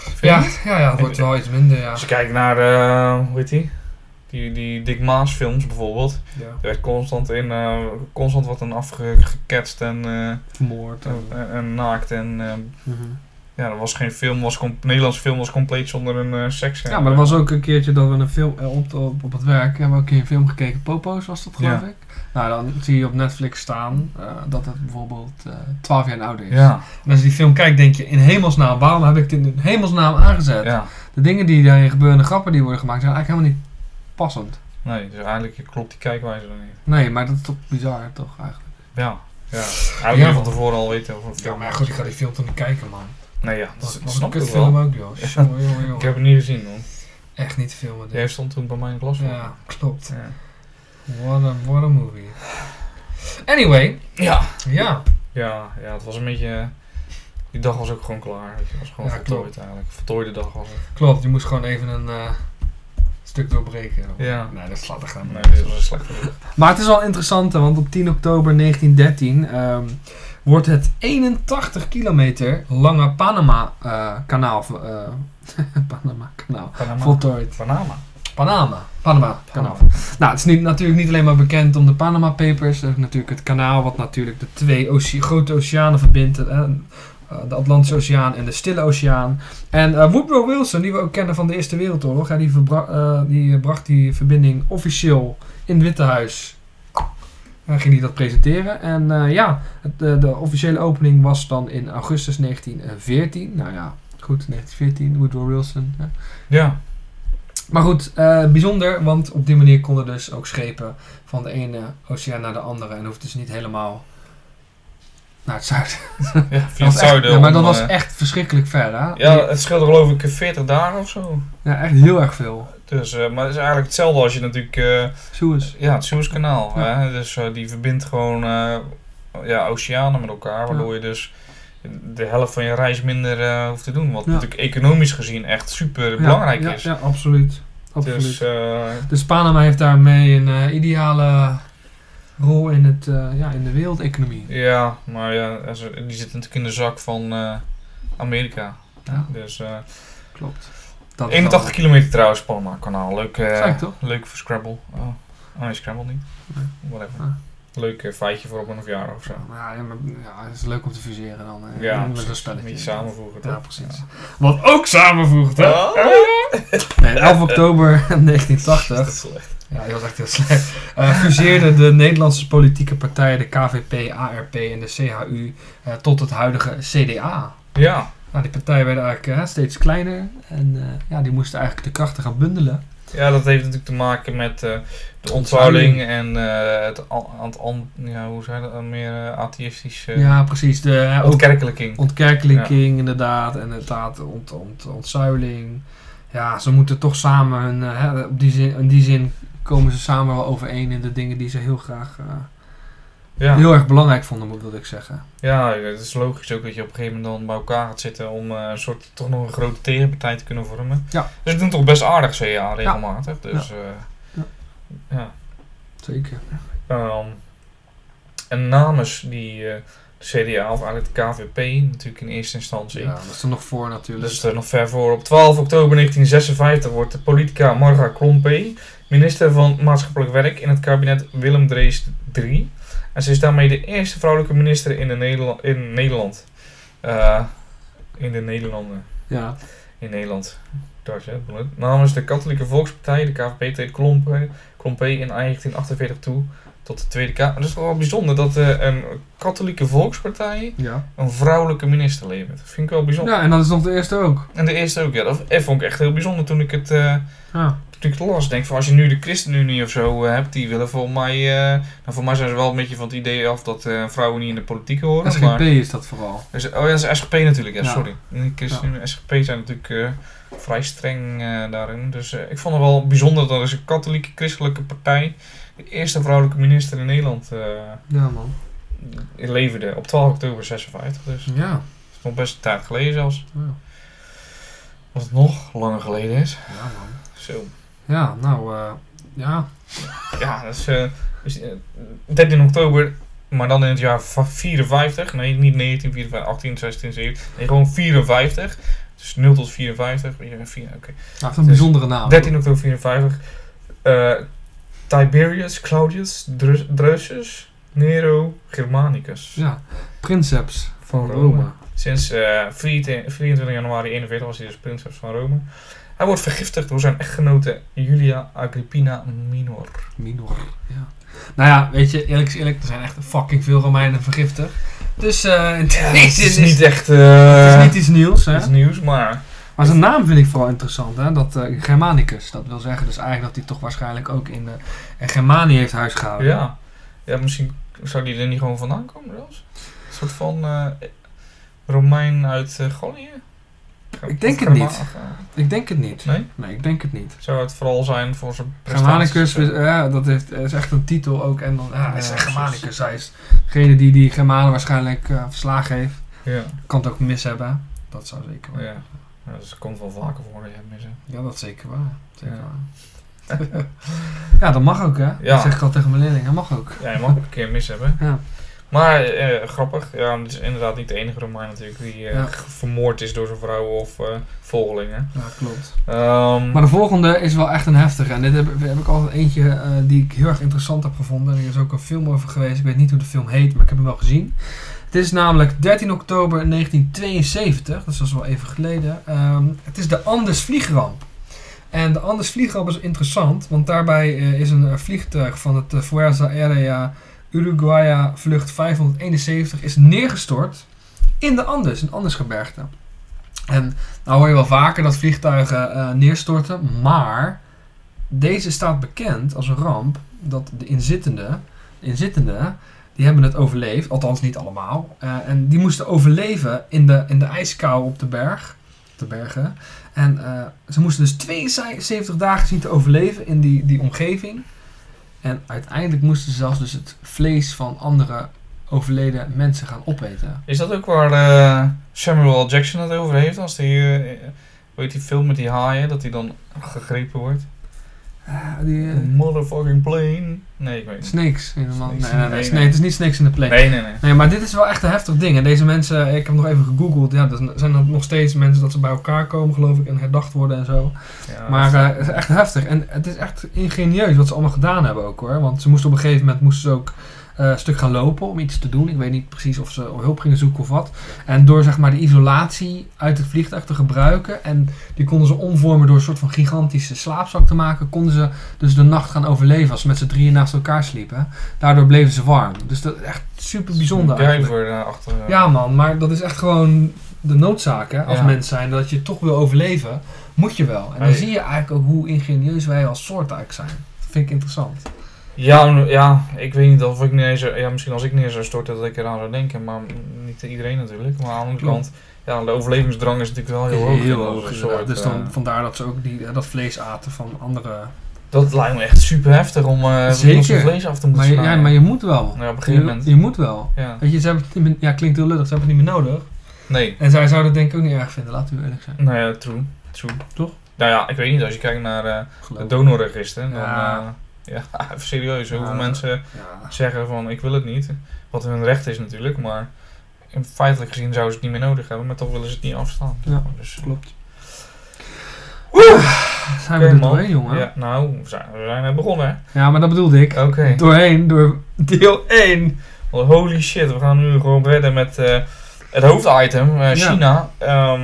Vind Ja, niet? ja, ja, het wordt wel iets minder, ja. Als je kijkt naar, eh, hoe heet die? Die, die Dick Maas films bijvoorbeeld. ja. Er werd constant in, eh, constant wat een afgeketst en, eh, Vermoord. En, en, en naakt en... Mhm. Ja, er was geen film, was Nederlandse film was compleet zonder een seks. Ja, maar er was ook een keertje dat we een film op, op, op het werk hebben we ook een keer een film gekeken. Popo's was dat, geloof Ja. ik. Nou, dan zie je op Netflix staan eh, dat het bijvoorbeeld eh 12 jaar ouder is. Ja, En als je die film kijkt, denk je in hemelsnaam, waarom heb ik dit in hemelsnaam aangezet? ja. De dingen die daarin gebeuren, de grappen die worden gemaakt, zijn eigenlijk helemaal niet passend. Nee, dus eigenlijk klopt die kijkwijze dan niet. Nee, maar dat is toch bizar, toch eigenlijk? Ja, ja. Eigenlijk Ja, van tevoren al weten over een Ja, film. maar goed, ik ga die film toch niet kijken, man. Nee, ja, dat, Dat dat was snap ik wel. ook, joh. Jongen, jongen, jongen. Ik heb het niet gezien, man. Echt niet te filmen. dit. Jij stond toen bij mij in de klas. Ja, klopt. Ja. What a, what a movie. Anyway, Ja. ja. Ja, ja, het was een beetje... Die dag was ook gewoon klaar. Het was gewoon Ja, voltooid klopt. eigenlijk. Voltooide dag was het. Klopt, je moest gewoon even een eh, stuk doorbreken. Ja. Nee, dat slaat echt aan. Nee, dit was een slechte. Maar het is wel interessant, want op 10 oktober 1913 ehm, wordt het 81 kilometer lange Panama-kanaal Panama kanaal Panama. voltooid. Panama. Panama. Panama kanaal. Nou, het is niet, natuurlijk niet alleen maar bekend om de Panama Papers. Er is natuurlijk het kanaal wat natuurlijk de twee oce- grote oceanen verbindt. hè, eh, de Atlantische Oceaan en de Stille Oceaan. En eh, Woodrow Wilson, die we ook kennen van de Eerste Wereldoorlog, hè, die, eh, die bracht die verbinding officieel in het Witte Huis. Dan ging hij dat presenteren. En ja, het, de, de officiële opening was dan in augustus 1914. Nou ja, goed, 1914, Woodrow Wilson. hè. Ja. Maar goed, eh, bijzonder, want op die manier konden dus ook schepen van de ene oceaan naar de andere. En hoefden dus niet helemaal naar het zuiden. ja via Dat het was echt- zuiden. ja, maar dat was eh, echt verschrikkelijk ver, hè? Ja, het scheelde geloof ik 40 dagen of zo. Ja, echt heel erg veel. Dus, eh, maar het is eigenlijk hetzelfde als je natuurlijk... Suez. ja, het Suezkanaal. Ja. Hè? Dus die verbindt gewoon ja, oceanen met elkaar. Waardoor je dus de helft van je reis minder eh, hoeft te doen. Wat Ja. natuurlijk economisch gezien echt super belangrijk ja, is. Ja, absoluut. absoluut. Dus eh, Dus Panama heeft daarmee een eh, ideale rol in, het, eh, ja, in de wereldeconomie. ja, maar ja, die zit natuurlijk in de zak van eh, Amerika. Ja, Dus eh, klopt. Dat is 81 wel- kilometer trouwens, Panama kanaal. Leuk, eh, toch? leuk voor Scrabble. Oh, oh nee, Scrabble niet. Nee. Whatever. Ah. Leuk eh, feitje voor op een verjaardag of zo. Ja, ja, maar, ja, het is leuk om te fuseren dan. eh, Ja, met een spelletje. Een samenvoegen. Ja, precies. Wat ook samenvoegt, hè? Ja. Nee, 11 oktober 1980 Dat is slecht. Ja, die was echt heel slecht. Eh fuseerden de Nederlandse politieke partijen, de KVP, ARP en de CHU, eh, tot het huidige CDA. Ja, Nou, die partijen werden eigenlijk steeds kleiner en eh, ja, die moesten eigenlijk de krachten gaan bundelen. Ja, dat heeft natuurlijk te maken met eh, de ontzuiling en eh, het, ja, hoe zei dat, meer uh, atheïstisch uh, ja, precies. De eh, ontkerkelijking. ontkerkelijking inderdaad en inderdaad ont, ont, ontzuiling. Ja, ze moeten toch samen hun, eh, hè, op die zin, in die zin komen ze samen wel overeen in de dingen die ze heel graag eh, Ja. heel erg belangrijk vonden, moet ik zeggen. ja, het is logisch ook dat je op een gegeven moment dan bij elkaar gaat zitten om eh, een soort toch nog een grote tegenpartij te kunnen vormen. Ja. Dus het doen toch best aardig CA regelmatig. Dus ja. Ja. ja. Zeker. Ehm, en namens die eh, de CDA, of eigenlijk de KVP, natuurlijk in eerste instantie. Ja, dat is er nog voor natuurlijk. Dat is er nog ver voor. Op 12 oktober 1956 wordt de politica Marga Klompé minister van Maatschappelijk Werk in het kabinet Willem Drees III. En ze is daarmee de eerste vrouwelijke minister in, de Nederla- in Nederland. Eh, in de Nederlanden. Ja. In Nederland. Dat. Namens de Katholieke Volkspartij, de KVP, treedt Klompé in 1948 toe tot de Tweede Kamer. Het is wel bijzonder dat eh, een katholieke volkspartij Ja. een vrouwelijke minister levert. Dat vind ik wel bijzonder. ja, en dat is nog de eerste ook. En de eerste ook, ja. Dat vond ik echt heel bijzonder toen ik het, eh, Ja. toen ik het las. Denk van als je nu de ChristenUnie of zo eh, hebt, die willen volgens mij... eh nou, voor mij zijn ze wel een beetje van het idee af dat eh, vrouwen niet in de politiek horen. SGP Maar, is dat vooral. Dus- oh ja, dat is SGP natuurlijk, ja, Ja. sorry. De ChristenUnie en SGP zijn natuurlijk eh, vrij streng eh, daarin. Dus eh, ik vond het wel bijzonder dat er is een katholieke christelijke partij de eerste vrouwelijke minister in Nederland eh Ja, man. leverde op 12 oktober 56. Dus dat Ja. is nog best een tijd geleden zelfs. Ja, Als het nog langer geleden is. ja man. Zo. Ja, nou, eh, ja. Ja, dat is, eh, dus, eh, 13 oktober, maar dan in het jaar va- 54. Nee, niet 1954, 18, 16, 17. Nee, gewoon 54. Dus 0 tot 54. Ja, vier- Oké. Nou, het is een Dus bijzondere naam. 13 oktober 54. eh, Tiberius Claudius Dru- Drusus Nero Germanicus Ja. Princeps van Rome. Rome. Sinds eh, 24 24 januari 41 was hij dus prinses van Rome. Hij wordt vergiftigd door zijn echtgenote Julia Agrippina Minor. Minor. Ja. Nou ja, weet je, eerlijk is eerlijk, er zijn echt fucking veel Romeinen vergiftigd. Dus eh in Ja, het is niet echt het eh, is niet iets nieuws, hè? iets nieuws, maar Maar zijn naam vind ik vooral interessant, hè? Dat eh, Germanicus. Dat wil zeggen dus eigenlijk dat hij toch waarschijnlijk ook in in Germanië heeft huisgehouden. ja. ja, misschien zou die er niet gewoon vandaan komen zelfs. Een soort van eh, Romein uit Gallië? Ik denk het niet. Ik denk het niet. Nee? Nee, ik denk het niet. Zou het vooral zijn voor zijn Germanicus, ja, dat heeft, is echt een titel ook. En dan, ja, hij is echt. Germanicus. Hij is degene die die Germanen waarschijnlijk eh, verslagen heeft. Ja, Kan het ook mis hebben. Dat zou zeker wel. ja. Ja dus dat komt wel vaker voor, ja, missen. Ja, dat is zeker waar. Zeker Ja. waar. ja, dat mag ook, hè? Ja. Dat zeg ik al tegen mijn leerling. Dat mag ook. Ja, je mag ook een keer mis hebben. Ja. Maar eh, grappig, ja, het is inderdaad niet de enige Romein natuurlijk die eh, Ja. vermoord is door zijn vrouw of eh, volgelingen. Ja, klopt. Ehm, Maar de volgende is wel echt een heftige. En dit heb, heb ik altijd eentje eh, die ik heel erg interessant heb gevonden. En er is ook een film over geweest. Ik weet niet hoe de film heet, maar ik heb hem wel gezien. Het is namelijk 13 oktober 1972. Dus dat is wel even geleden. Ehm, het is de Andes vliegramp. En de Andes vliegramp is interessant. Want daarbij eh, is een eh, vliegtuig van het eh, Fuerza Aérea Uruguaya vlucht 571 is neergestort in de Andes, in Andesgebergte. En nou hoor je wel vaker dat vliegtuigen neerstorten, maar deze staat bekend als een ramp dat de inzittenden, de inzittenden die hebben het overleefd, althans niet allemaal, eh, en die moesten overleven in de, in de ijskou op de berg, de bergen. En eh, ze moesten dus 72 dagen zien te overleven in die, die omgeving. En uiteindelijk moesten ze zelfs dus het vlees van andere overleden mensen gaan opeten. Is dat ook waar eh, Samuel. Jackson het over heeft? Als eh, weet die film met die haaien, dat hij dan gegrepen wordt? Ah, die, eh, Motherfucking plane. Nee, ik weet niet. snakes. helemaal. Snakes. nee, nee, Nee, nee, nee. het is niet snakes in de plane. Nee, nee, nee. Nee, maar dit is wel echt een heftig ding. En deze mensen, ik heb nog even gegoogeld. Ja, er zijn nog steeds mensen dat ze bij elkaar komen, geloof ik, en herdacht worden en zo. Ja, Maar eh, het is echt heftig. En het is echt ingenieus wat ze allemaal gedaan hebben ook hoor. Want ze moesten op een gegeven moment moesten ze ook eh, een stuk gaan lopen om iets te doen. Ik weet niet precies of ze hulp gingen zoeken of wat. En door zeg maar de isolatie uit het vliegtuig te gebruiken. En die konden ze omvormen door een soort van gigantische slaapzak te maken. Konden ze dus de nacht gaan overleven als ze met z'n drieën naast elkaar sliepen. Daardoor bleven ze warm. Dus dat is echt super bijzonder daarachter. eh. Ja man, maar dat is echt gewoon de noodzaak hè, als Ja. mens zijn. Dat je toch wil overleven, moet je wel. En dan Hey. zie je eigenlijk ook hoe ingenieus wij als soort eigenlijk zijn. Dat vind ik interessant. Ja, ja, ik weet niet of ik neer zou, ja, misschien als ik neer zou storten dat ik eraan zou denken, maar niet iedereen natuurlijk. Maar aan de andere kant, ja, de overlevingsdrang is natuurlijk wel heel hoog. inderdaad. soort, Dus eh. dan, vandaar dat ze ook die, dat vlees aten van andere Dat lijkt me echt super heftig om eh Zeker. vlees af te moeten Maar je, ja, maar je moet wel. Ja, op een gegeven Je, moment. je moet wel. Ja. Weet je, ze hebben het niet meer, ja, klinkt heel lullig, ze hebben het niet meer nodig. Nee, En zij zouden het denk ik ook niet erg vinden, laten we eerlijk zijn. nou ja, true. true. Toch? Nou ja, ik weet niet, als je kijkt naar eh Geloof het donorregister, dan... Ja. Eh, ja, even serieus. Hoeveel Ja, mensen Ja, zeggen van ik wil het niet. Wat hun recht is natuurlijk, maar in feitelijk gezien zouden ze het niet meer nodig hebben, maar toch willen ze het niet afstaan. Ja. Dus, klopt. Woe! Zijn we er doorheen, jongen? Ja. Ja, nou, we zijn, we zijn net begonnen, hè? maar dat bedoelde ik. Oké. Doorheen, door deel 1. Well, holy shit, we gaan nu gewoon verder met eh, het hoofditem, eh, Ja. China. Ehm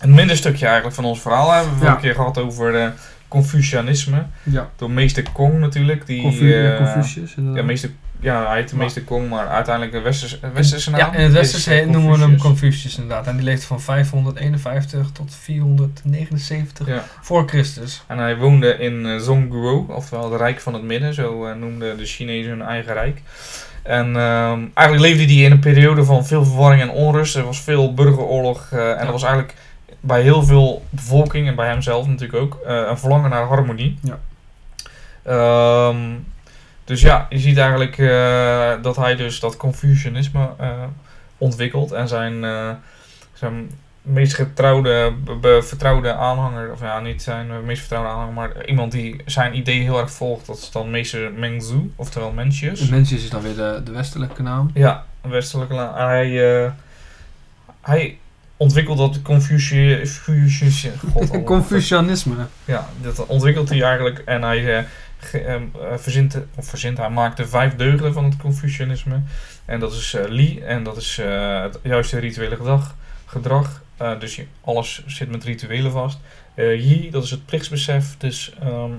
een minder stukje eigenlijk van ons verhaal. Hebben we Ja. vorige keer gehad over eh, Confucianisme. Ja, Door meester Kong natuurlijk. Die, Confu eh, Confucius. ja, meester, ja, hij heet de meester Kong, maar uiteindelijk een westerse, westerse naam. Ja, in het eh, noemen we hem Confucius. Inderdaad. En die leefde van 551 tot 479 Ja. voor Christus. En hij woonde in eh, Zongguo, oftewel het Rijk van het Midden, zo eh, noemden de Chinezen hun eigen rijk. En ehm, eigenlijk leefde hij in een periode van veel verwarring en onrust. Er was veel burgeroorlog en Ja. er was eigenlijk bij heel veel bevolking en bij hemzelf natuurlijk ook eh, een verlangen naar harmonie. Ja. Ehm, dus ja, je ziet eigenlijk eh, dat hij dus dat Confucianisme eh, ontwikkelt en zijn, zijn meest getrouwde, vertrouwde aanhanger, of ja, niet zijn meest vertrouwde aanhanger, maar iemand die zijn idee heel erg volgt, dat is dan meester Mengzu, oftewel Mencius. Mencius is dan weer de, de westelijke naam. Ja, een westelijke la- Hij, hij ontwikkelt dat Confucius... Confucius, God, allemaal. Confucianisme. Ja, dat ontwikkelt hij eigenlijk en hij eh, ehm, eh, verzint, of verzint, hij maakt de vijf deugden van het Confucianisme. En dat is eh, Li, en dat is eh, het juiste rituele gedrag. gedrag. Eh, dus je, alles zit met rituelen vast. Eh Yi, dat is het plichtsbesef. Dus ehm,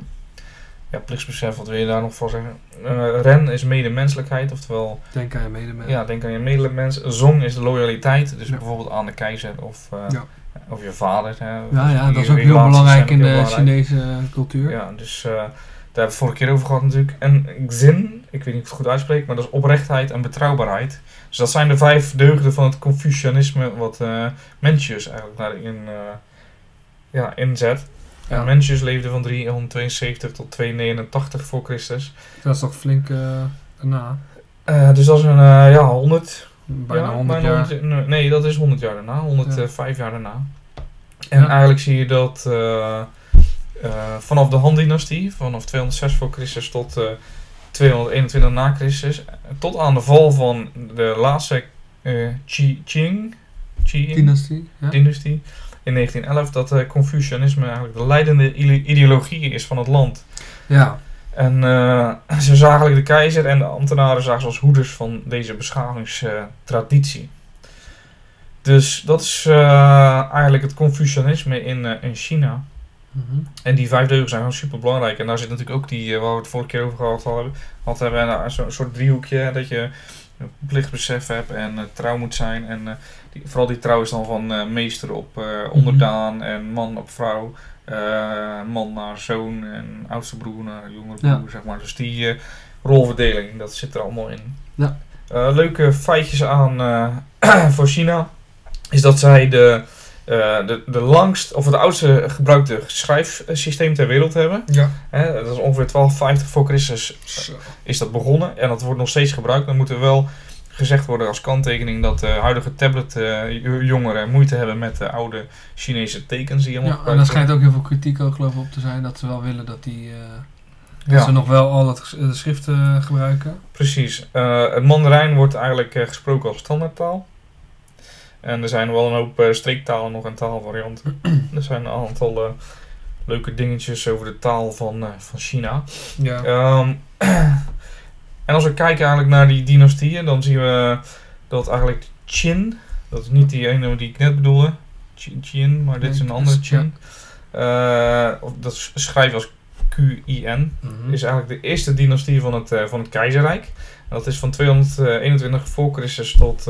ja, plichtsbesef, wat wil je daar nog voor zeggen? Eh, Ren is medemenselijkheid, oftewel Denk aan je medemens. ja, denk aan je medemens. Zong is loyaliteit, dus Ja. bijvoorbeeld aan de keizer of, eh, Ja. of je vader. Hè. Ja, ja, dat is ook heel belangrijk in de belangrijk. Chinese cultuur. Ja, dus eh, daar hebben we het vorige keer over gehad natuurlijk. En Xin, ik weet niet of ik het goed uitspreek, maar dat is oprechtheid en betrouwbaarheid. Dus dat zijn de vijf deugden van het Confucianisme wat eh Mencius eigenlijk daarin eh ja, inzet. Ja. En Mencius leefde van 372 tot 289 voor Christus. Dat is toch flink eh daarna. Eh, dus dat is een eh, ja, 100, Bijna ja, 100 bijna jaar. 100 nee, dat is 100 jaar daarna. 105 jaar daarna. En eigenlijk zie je dat vanaf de Han-dynastie, vanaf 206 voor Christus tot eh, 221 na Christus, tot aan de val van de laatste eh Qi, Qing, Qing Dynastie. Ja. dynastie in 1911, dat eh, Confucianisme eigenlijk de leidende ide- ideologie is van het land. ja. En eh, ze zagen eigenlijk de keizer en de ambtenaren zagen ze als hoeders van deze beschavingstraditie. dus dat is eh, eigenlijk het Confucianisme in, in China. Mhm. En die vijf deugden zijn gewoon super belangrijk. En daar zit natuurlijk ook die, waar we het vorige keer over gehad hadden, had hebben, zo'n soort driehoekje, dat je een plichtbesef hebt en eh, trouw moet zijn. En eh, die, vooral die trouw is dan van eh, meester op eh, onderdaan en man op vrouw. man naar zoon en oudste broer naar jongere broer, Ja. zeg maar. Dus die rolverdeling, dat zit er allemaal in. Ja. Leuke feitjes aan voor China is dat zij de, eh, de, de langst, of het oudste gebruikte schrijfsysteem ter wereld hebben. Ja. Hè, dat is ongeveer 1250 voor Christus Zo. is dat begonnen en dat wordt nog steeds gebruikt. Dan moet er wel gezegd worden als kanttekening dat de huidige tablet-jongeren moeite hebben met de oude Chinese tekens die Ja, en er worden. schijnt ook heel veel kritiek ook geloof ik op te zijn dat ze wel willen dat die... eh, dat Ja. ze nog wel al dat de schriften gebruiken. Precies. Eh, het Mandarijn wordt eigenlijk eh, gesproken als standaardtaal. En er zijn wel een hoop eh, streektalen nog en taalvarianten. er zijn een aantal eh, leuke dingetjes over de taal van, eh, van China. Ja. Ehm, en als we kijken eigenlijk naar die dynastieën, dan zien we dat eigenlijk Qin, dat is niet die ene die ik net bedoelde, Qin, Qin maar dit is een andere. Qin. Dat schrijf je als Q-I-N Mhm. is eigenlijk de eerste dynastie van het, van het keizerrijk. En dat is van 221 voor Christus tot,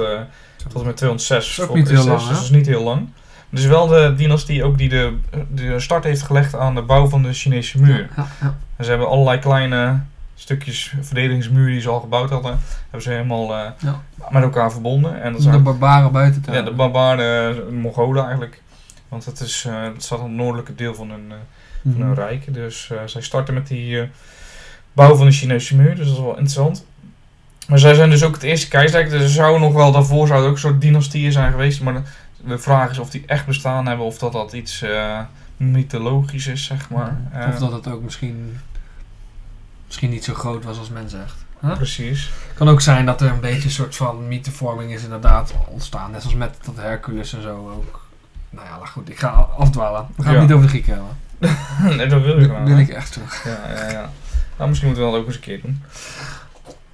tot en met 206 is ook voor niet heel lang, dus dat is niet heel lang. Het is wel de dynastie ook die de, de start heeft gelegd aan de bouw van de Chinese muur. Ja, ja. En ze hebben allerlei kleine stukjes verdedigingsmuur die ze al gebouwd hadden, hebben ze helemaal eh, Ja. met elkaar verbonden. En dat De barbaren buiten te ja, de barbaren, de Mongolen eigenlijk. Want het, is, eh, het staat aan het noordelijke deel van hun, eh, van Mhm. hun rijk. Dus eh, zij starten met die eh, bouw van de Chinese muur, dus dat is wel interessant. Maar zij zijn dus ook het eerste keizerrijk. Dus er zou nog wel daarvoor zouden ook een soort dynastieën zijn geweest. Maar de, vraag is of die echt bestaan hebben of dat dat iets eh, mythologisch is, zeg maar. Eh, Of dat het ook misschien, misschien niet zo groot was als men zegt. Huh? Precies. kan ook zijn dat er een beetje een soort van mythevorming is inderdaad ontstaan. Net zoals met dat Hercules en zo ook. Nou ja, goed, ik ga afdwalen. We gaan Ja. het niet over de Grieken hebben. nee, dat wil je Dat gewoon. wil ik echt terug. Ja, ja, ja. Nou, misschien moeten we dat ook eens een keer doen.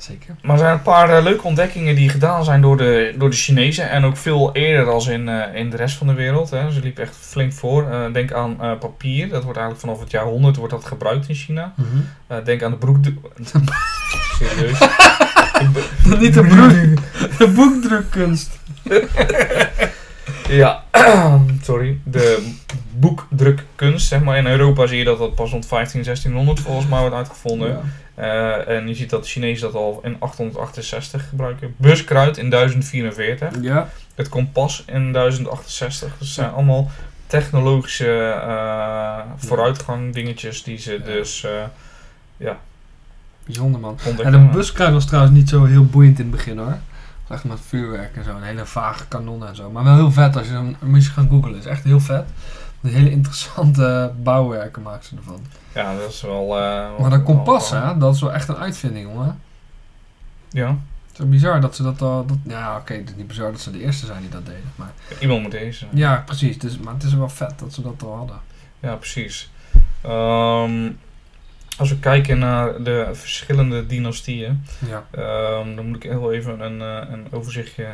Zeker. Maar er zijn een paar eh, leuke ontdekkingen die gedaan zijn door de, door de Chinezen. En ook veel eerder als in, eh, in de rest van de wereld. Hè. Ze liepen echt flink voor. Eh, denk aan papier. Dat wordt eigenlijk vanaf het jaar 100 wordt dat gebruikt in China. Mhm. Denk aan de broek... Serieus? De niet de, broek, de boekdrukkunst. ja, sorry. De boekdrukkunst, zeg maar. In Europa zie je dat dat pas rond 15, 1600 volgens mij wordt uitgevonden. Ja. Eh, en je ziet dat de Chinezen dat al in 868 gebruiken. Buskruid in 1044. ja. Het kompas in 1068. Dus het zijn allemaal technologische eh, vooruitgang dingetjes die ze Ja. dus eh Bijzonder man. En de buskruid was trouwens niet zo heel boeiend in het begin hoor. Het was Echt met vuurwerk en zo. Een hele vage kanon en zo. Maar wel heel vet als je hem moet je gaan googlen. Het is echt heel vet. Hele interessante bouwwerken maken ze ervan. Ja, dat is wel... eh, Maar dat kompas, hè, dat is wel echt een uitvinding, jongen. Ja, Het is wel bizar dat ze dat al... Dat, ja, oké, het is niet bizar dat ze de eerste zijn die dat deden. Maar, iemand moet deze. ja, precies. Dus, maar het is wel vet dat ze dat al hadden. Ja, precies. Ehm, als we kijken naar de verschillende dynastieën, Ja, ehm, dan moet ik heel even een, eh, een overzichtje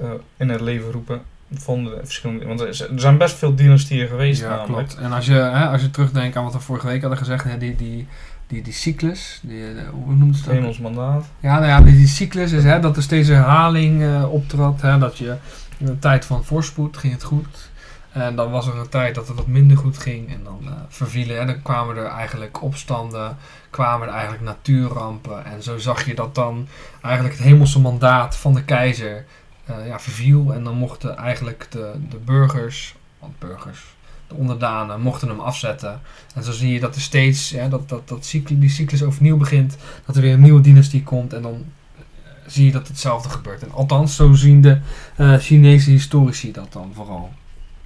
eh, in het leven roepen van de verschillende. Want er zijn best veel dynastieën geweest, ja namelijk. klopt. En als je, hè, als je terugdenkt aan wat we vorige week hadden gezegd, hè, die, die, die, die cyclus, die, eh, hoe noemt het ook? Hemels mandaat. Ja, nou ja, die, die cyclus is hè, dat er steeds herhaling eh optrad. Hè, dat je in een tijd van voorspoed ging het goed. En dan was er een tijd dat het wat minder goed ging. En dan eh, vervielen. En dan kwamen er eigenlijk opstanden. Kwamen er eigenlijk natuurrampen. En zo zag je dat dan eigenlijk het hemelse mandaat van de keizer eh, ja, verviel. En dan mochten eigenlijk de, de burgers, want burgers, de onderdanen, mochten hem afzetten. En zo zie je dat er steeds, hè, dat, dat, dat die cyclus overnieuw begint dat er weer een nieuwe dynastie komt en dan eh, zie je dat hetzelfde gebeurt. En althans, zo zien de eh, Chinese historici dat dan vooral.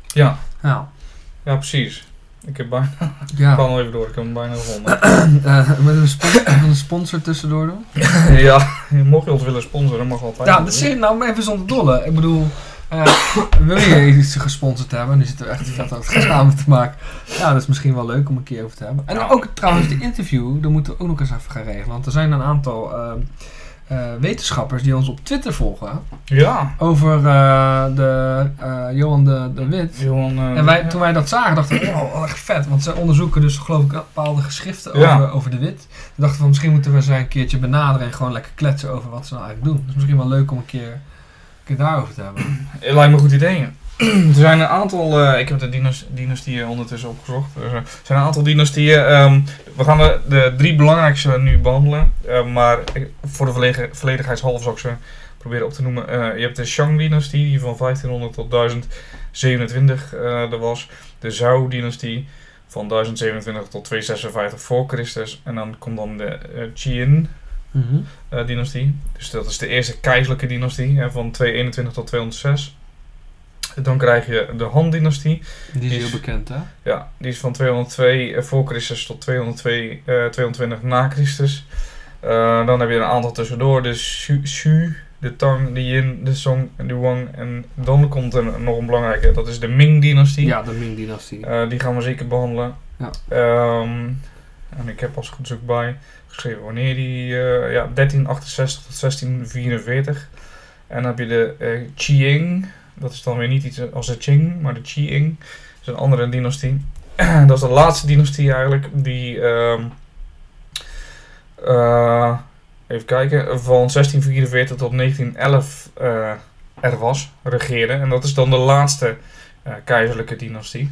Ja, Ja, ja, precies. Ik heb bijna, ik ja. ga nog even door, ik heb hem bijna gevonden. Eh, met een, spon- een sponsor tussendoor doen? ja, mocht je ons willen sponsoren, mag altijd. Ja, dat zeg ik nou even zonder dolle. Ik bedoel, eh, wil je iets gesponsord hebben? Nu zitten we echt vet aan het te maken. Ja, dat is misschien wel leuk om een keer over te hebben. En Ja. ook trouwens de interview, daar moeten we ook nog eens even gaan regelen. Want er zijn een aantal eh, eh, wetenschappers die ons op Twitter volgen. Ja, Over eh, de eh, Johan de, de Wit. Johan. En wij, toen wij dat zagen, dachten we, wow, wel echt vet. Want ze onderzoeken dus geloof ik bepaalde geschriften Ja. over, over de wit. We dachten van, misschien moeten we ze een keertje benaderen en gewoon lekker kletsen over wat ze nou eigenlijk doen. Dus misschien wel leuk om een keer, een keer daarover te hebben. Het lijkt me een goed idee. er zijn een aantal, eh, ik heb de dynas- dynastieën ondertussen opgezocht. Er zijn een aantal dynastieën. ehm, we gaan de, de drie belangrijkste nu behandelen. Eh, maar voor de volledig, volledigheidshalve zal ik ze proberen op te noemen. Eh, je hebt de Shang-dynastie, die van 1500 tot 1027 eh er was. De Zhou-dynastie van 1027 tot 256 voor Christus. En dan komt dan de eh, Qin eh, dynastie. Dus dat is de eerste keizerlijke dynastie hè, van 221 tot 206. Dan krijg je de Han-dynastie. Die is Is- heel bekend, hè? Ja, die is van 202 voor Christus tot 202, eh, 220 na Christus. Eh, dan heb je een aantal tussendoor. De Xu, de Tang, de Yin, de Song en de Wang. En dan komt er nog een belangrijke, dat is de Ming-dynastie. Ja, de Ming-dynastie. Eh, die gaan we zeker behandelen. Ja. Ehm, en ik heb als goed ook bij geschreven wanneer die, eh, ja, 1368 tot 1644. En dan heb je de eh Qing, dat is dan weer niet iets als de Qing, maar de Qing. Dat is een andere dynastie. dat is de laatste dynastie eigenlijk, die, ehm, eh, even kijken, van 1644 tot 1911 eh, er was, regeerde. En dat is dan de laatste eh, keizerlijke dynastie.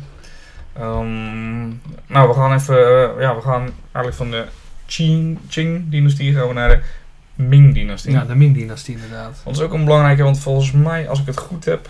Ehm, nou, we gaan even, ja, we gaan eigenlijk van de Qing, Qing-dynastie gaan we naar de Ming-dynastie. Ja, de Ming-dynastie inderdaad. Dat is ook een belangrijke, want volgens mij, als ik het goed heb,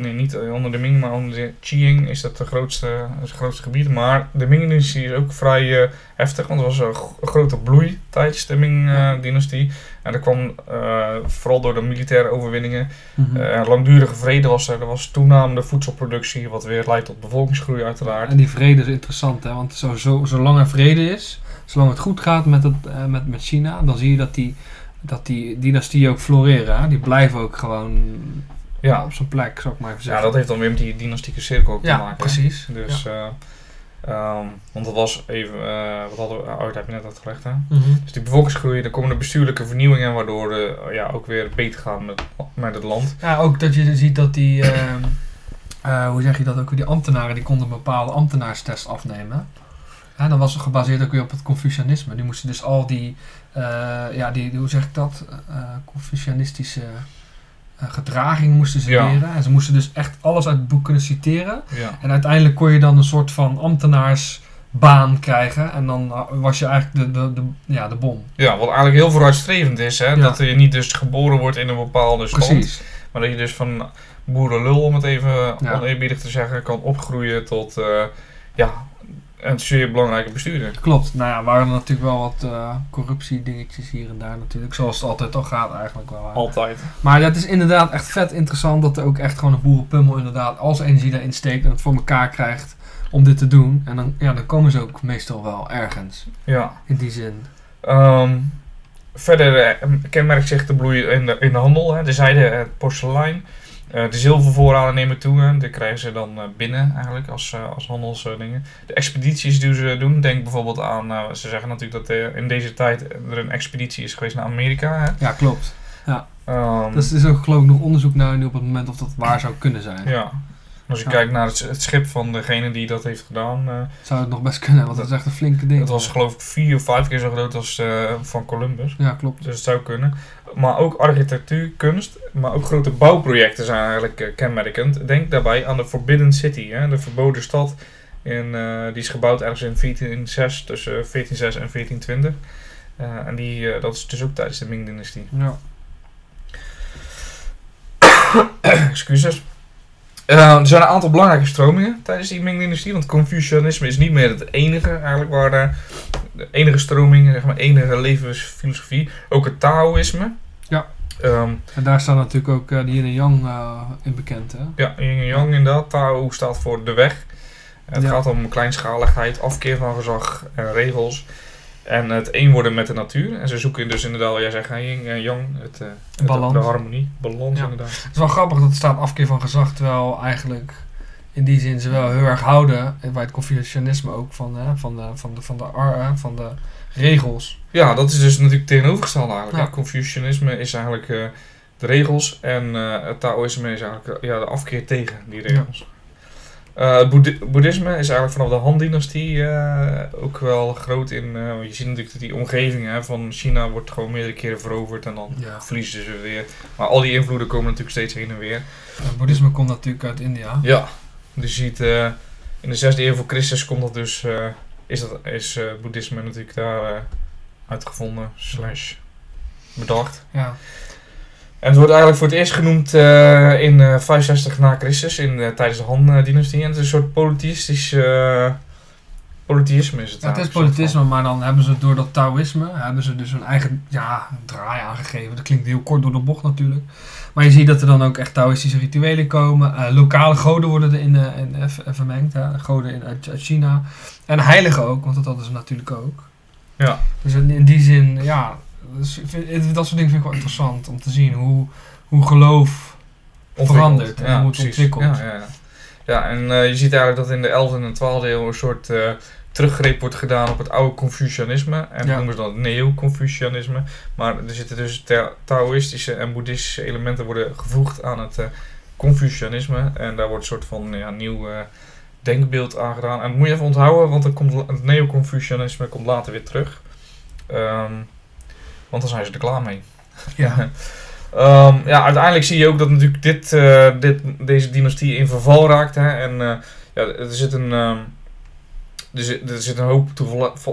Nee, niet onder de Ming, maar onder de Qing is dat de grootste, het grootste gebied. Maar de Ming-dynastie is ook vrij eh, heftig, want er was een gro- grote bloei tijdens de Ming-dynastie. en dat kwam eh, vooral door de militaire overwinningen. Mhm. Eh, langdurige vrede was er, er was toenamende voedselproductie, wat weer leidt tot bevolkingsgroei uiteraard. En die vrede is interessant, hè? want zo, zo, zolang er vrede is, zolang het goed gaat met, het, met, met China, dan zie je dat die, dat die dynastieën ook floreren. Hè? Die blijven ook gewoon Ja, op zijn plek, zou ik maar even ja, zeggen. dat heeft dan weer met die dynastieke cirkel te Ja, maken. precies. Dus, eh, ehm, want dat was even, eh, wat hadden we, oh, dat heb je net uitgelegd hè. Mhm. Dus die bevolkingsgroei, er komen de bestuurlijke vernieuwingen waardoor de, ja, ook weer beter gaat met, met het land. Ja, ook dat je ziet dat die, ehm, eh, hoe zeg je dat ook, die ambtenaren die konden een bepaalde ambtenaarstest afnemen. Ja, dat was gebaseerd ook weer op het Confucianisme. Die moesten dus al die, eh, ja, die, hoe zeg ik dat, eh Confucianistische eh, gedraging moesten ze Ja. leren. En ze moesten dus echt alles uit het boek kunnen citeren. Ja. En uiteindelijk kon je dan een soort van ambtenaarsbaan krijgen. En dan eh, was je eigenlijk de, de, de, ja, de bom. ja, wat eigenlijk heel vooruitstrevend is, hè. Ja. Dat je niet dus geboren wordt in een bepaalde stand. Precies. Maar dat je dus van boerenlul, om het even oneerbiedig te zeggen, kan opgroeien tot, eh, ja, een zeer belangrijke bestuurder. Klopt. Nou ja, waren er natuurlijk wel wat eh corruptiedingetjes hier en daar natuurlijk. Zoals het altijd al gaat eigenlijk wel. Altijd. Maar het is inderdaad echt vet interessant dat er ook echt gewoon een boerenpummel inderdaad al zijn energie daarin steekt en het voor elkaar krijgt om dit te doen. En dan, ja, dan komen ze ook meestal wel ergens. Ja. In die zin. Ehm, verder eh, kenmerkt zich de bloei in de, in de handel. Hè. De zijde, het porselein. Eh, de zilvervoorraden nemen toe. Hè. Die krijgen ze dan eh, binnen eigenlijk als, eh, als handelsdingen. de expedities die ze doen. Denk bijvoorbeeld aan, eh, ze zeggen natuurlijk dat eh, in deze tijd er een expeditie is geweest naar Amerika. Hè. Ja, klopt. Ehm, Dus er is ook geloof ik nog onderzoek naar nu op het moment of dat waar zou kunnen zijn. ja. Als je Ja. kijkt naar het, schip van degene die dat heeft gedaan. eh, Zou het nog best kunnen, want dat is echt een flinke ding. het was geloof ik vier of vijf keer zo groot als eh, van Columbus. Ja, klopt. Dus het zou kunnen. Maar ook architectuur, kunst, maar ook grote bouwprojecten zijn eigenlijk eh, kenmerkend. Denk daarbij aan de Forbidden City, hè, de verboden stad. In, die is gebouwd ergens in 1406, tussen 1406 en 1420. Eh, en die, dat is dus ook tijdens de Ming-dynastie. Ja. Excuses. Eh, er zijn een aantal belangrijke stromingen tijdens die Ming-dynastie. Want Confucianisme is niet meer het enige eigenlijk waar de, de enige stroming, zeg maar, enige levensfilosofie. Ook het Taoïsme. Ja. Ehm, En daar staat natuurlijk ook eh, die yin en yang eh, in bekend, hè? ja, yin en yang inderdaad. Tao staat voor de weg. Het Ja. gaat om kleinschaligheid, afkeer van gezag en regels. En het één worden met de natuur. En ze zoeken dus inderdaad, jij zegt, yin en yang, het, eh, het- Balans. de harmonie, balans Ja. inderdaad. Het is wel grappig dat er staat afkeer van gezag, terwijl eigenlijk in die zin ze wel heel erg houden, en bij het Confucianisme ook, van, hè, van, de, van, de, van, de, ar- hè, van de regels. Ja, dat is dus natuurlijk tegenovergesteld eigenlijk. Ja. Confucianisme is eigenlijk eh, de regels en eh, het Taoïsme is eigenlijk eh, ja, de afkeer tegen die regels. Eh, het boeddhi- boeddhisme is eigenlijk vanaf de Han-dynastie eh, ook wel groot in. eh, je ziet natuurlijk dat die omgeving hè, van China wordt gewoon meerdere keren veroverd en dan Ja. verliezen ze weer. Maar al die invloeden komen natuurlijk steeds heen en weer. Het boeddhisme komt natuurlijk uit India. Ja, dus je ziet in de zesde eeuw voor Christus komt dat dus, is, dat, is boeddhisme natuurlijk daar uitgevonden, slash bedacht. Ja. En het wordt eigenlijk voor het eerst genoemd eh, in eh 65 na Christus, in, eh, tijdens de Han-dynastie. En het is een soort politistisch polytheïsme is het Ja, het is politisme, maar dan hebben ze door dat Taoïsme, hebben ze dus een eigen ja, draai aangegeven. Dat klinkt heel kort door de bocht natuurlijk. Maar je ziet dat er dan ook echt Taoïstische rituelen komen. Lokale goden worden erin eh, in, ver- vermengd. Hè. Goden in, uit, uit China. En heiligen ook, want dat hadden ze natuurlijk ook. Ja. Dus in, in die zin, ja, dus vind- dat soort dingen vind ik wel interessant om te zien hoe, hoe geloof verandert en Ja, hoe het precies. ontwikkelt. Ja, ja, ja. ja en eh, je ziet eigenlijk dat in de 11e en 12e eeuw een soort eh, teruggreep wordt gedaan op het oude Confucianisme. En noemen ze dan het neo-Confucianisme. Maar er zitten dus ta- Taoïstische en Boeddhistische elementen worden gevoegd aan het eh, Confucianisme. En daar wordt een soort van ja, nieuw denkbeeld aan gedaan. En dat moet je even onthouden, want dan komt, het neo-Confucianisme komt later weer terug. Ehm, want dan zijn ze er klaar mee. Ja. Ehm, ja, uiteindelijk zie je ook dat natuurlijk dit, eh, dit, deze dynastie in verval raakt. Hè, en eh, ja, er zit een. ehm, er, zit, er zit een hoop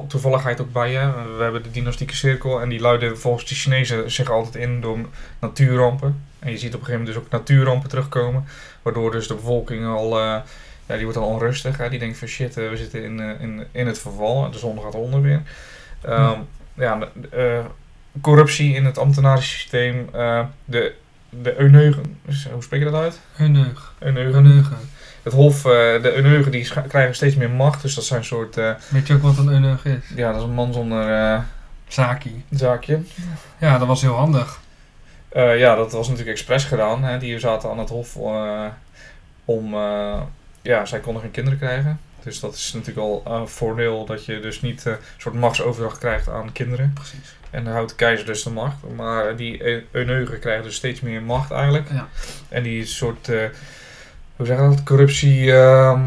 toevalligheid ook bij. Hè. We hebben de dynastieke cirkel en die luiden volgens de Chinezen zich altijd in door natuurrampen. En je ziet op een gegeven moment dus ook natuurrampen terugkomen. Waardoor dus de bevolking al, eh, ja, die wordt al onrustig. Hè. Die denkt van shit, we zitten in, in, in het verval. De zon gaat onder weer. Ehm, ja, eh, corruptie in het ambtenarensysteem. eh, de, de Euneugen, dus, hoe spreek je dat uit? Euneug. Euneugen. Het hof, eh, de Euneugen die krijgen steeds meer macht. Dus dat zijn een soort, eh, Weet je ook wat een euneug is? ja dat is een man zonder eh, Saki. zaakje. Ja, dat was heel handig. Eh, ja, dat was natuurlijk expres gedaan. Hè. Die zaten aan het hof eh, om... eh, ja, zij konden geen kinderen krijgen. Dus dat is natuurlijk al een voordeel dat je dus niet eh, een soort machtsoverdracht krijgt aan kinderen. Precies. En dan houdt de keizer dus de macht. Maar die Eu- Euneugen krijgen dus steeds meer macht eigenlijk. Ja. En die soort... eh, hoe zeg je dat? Corruptie... ehm,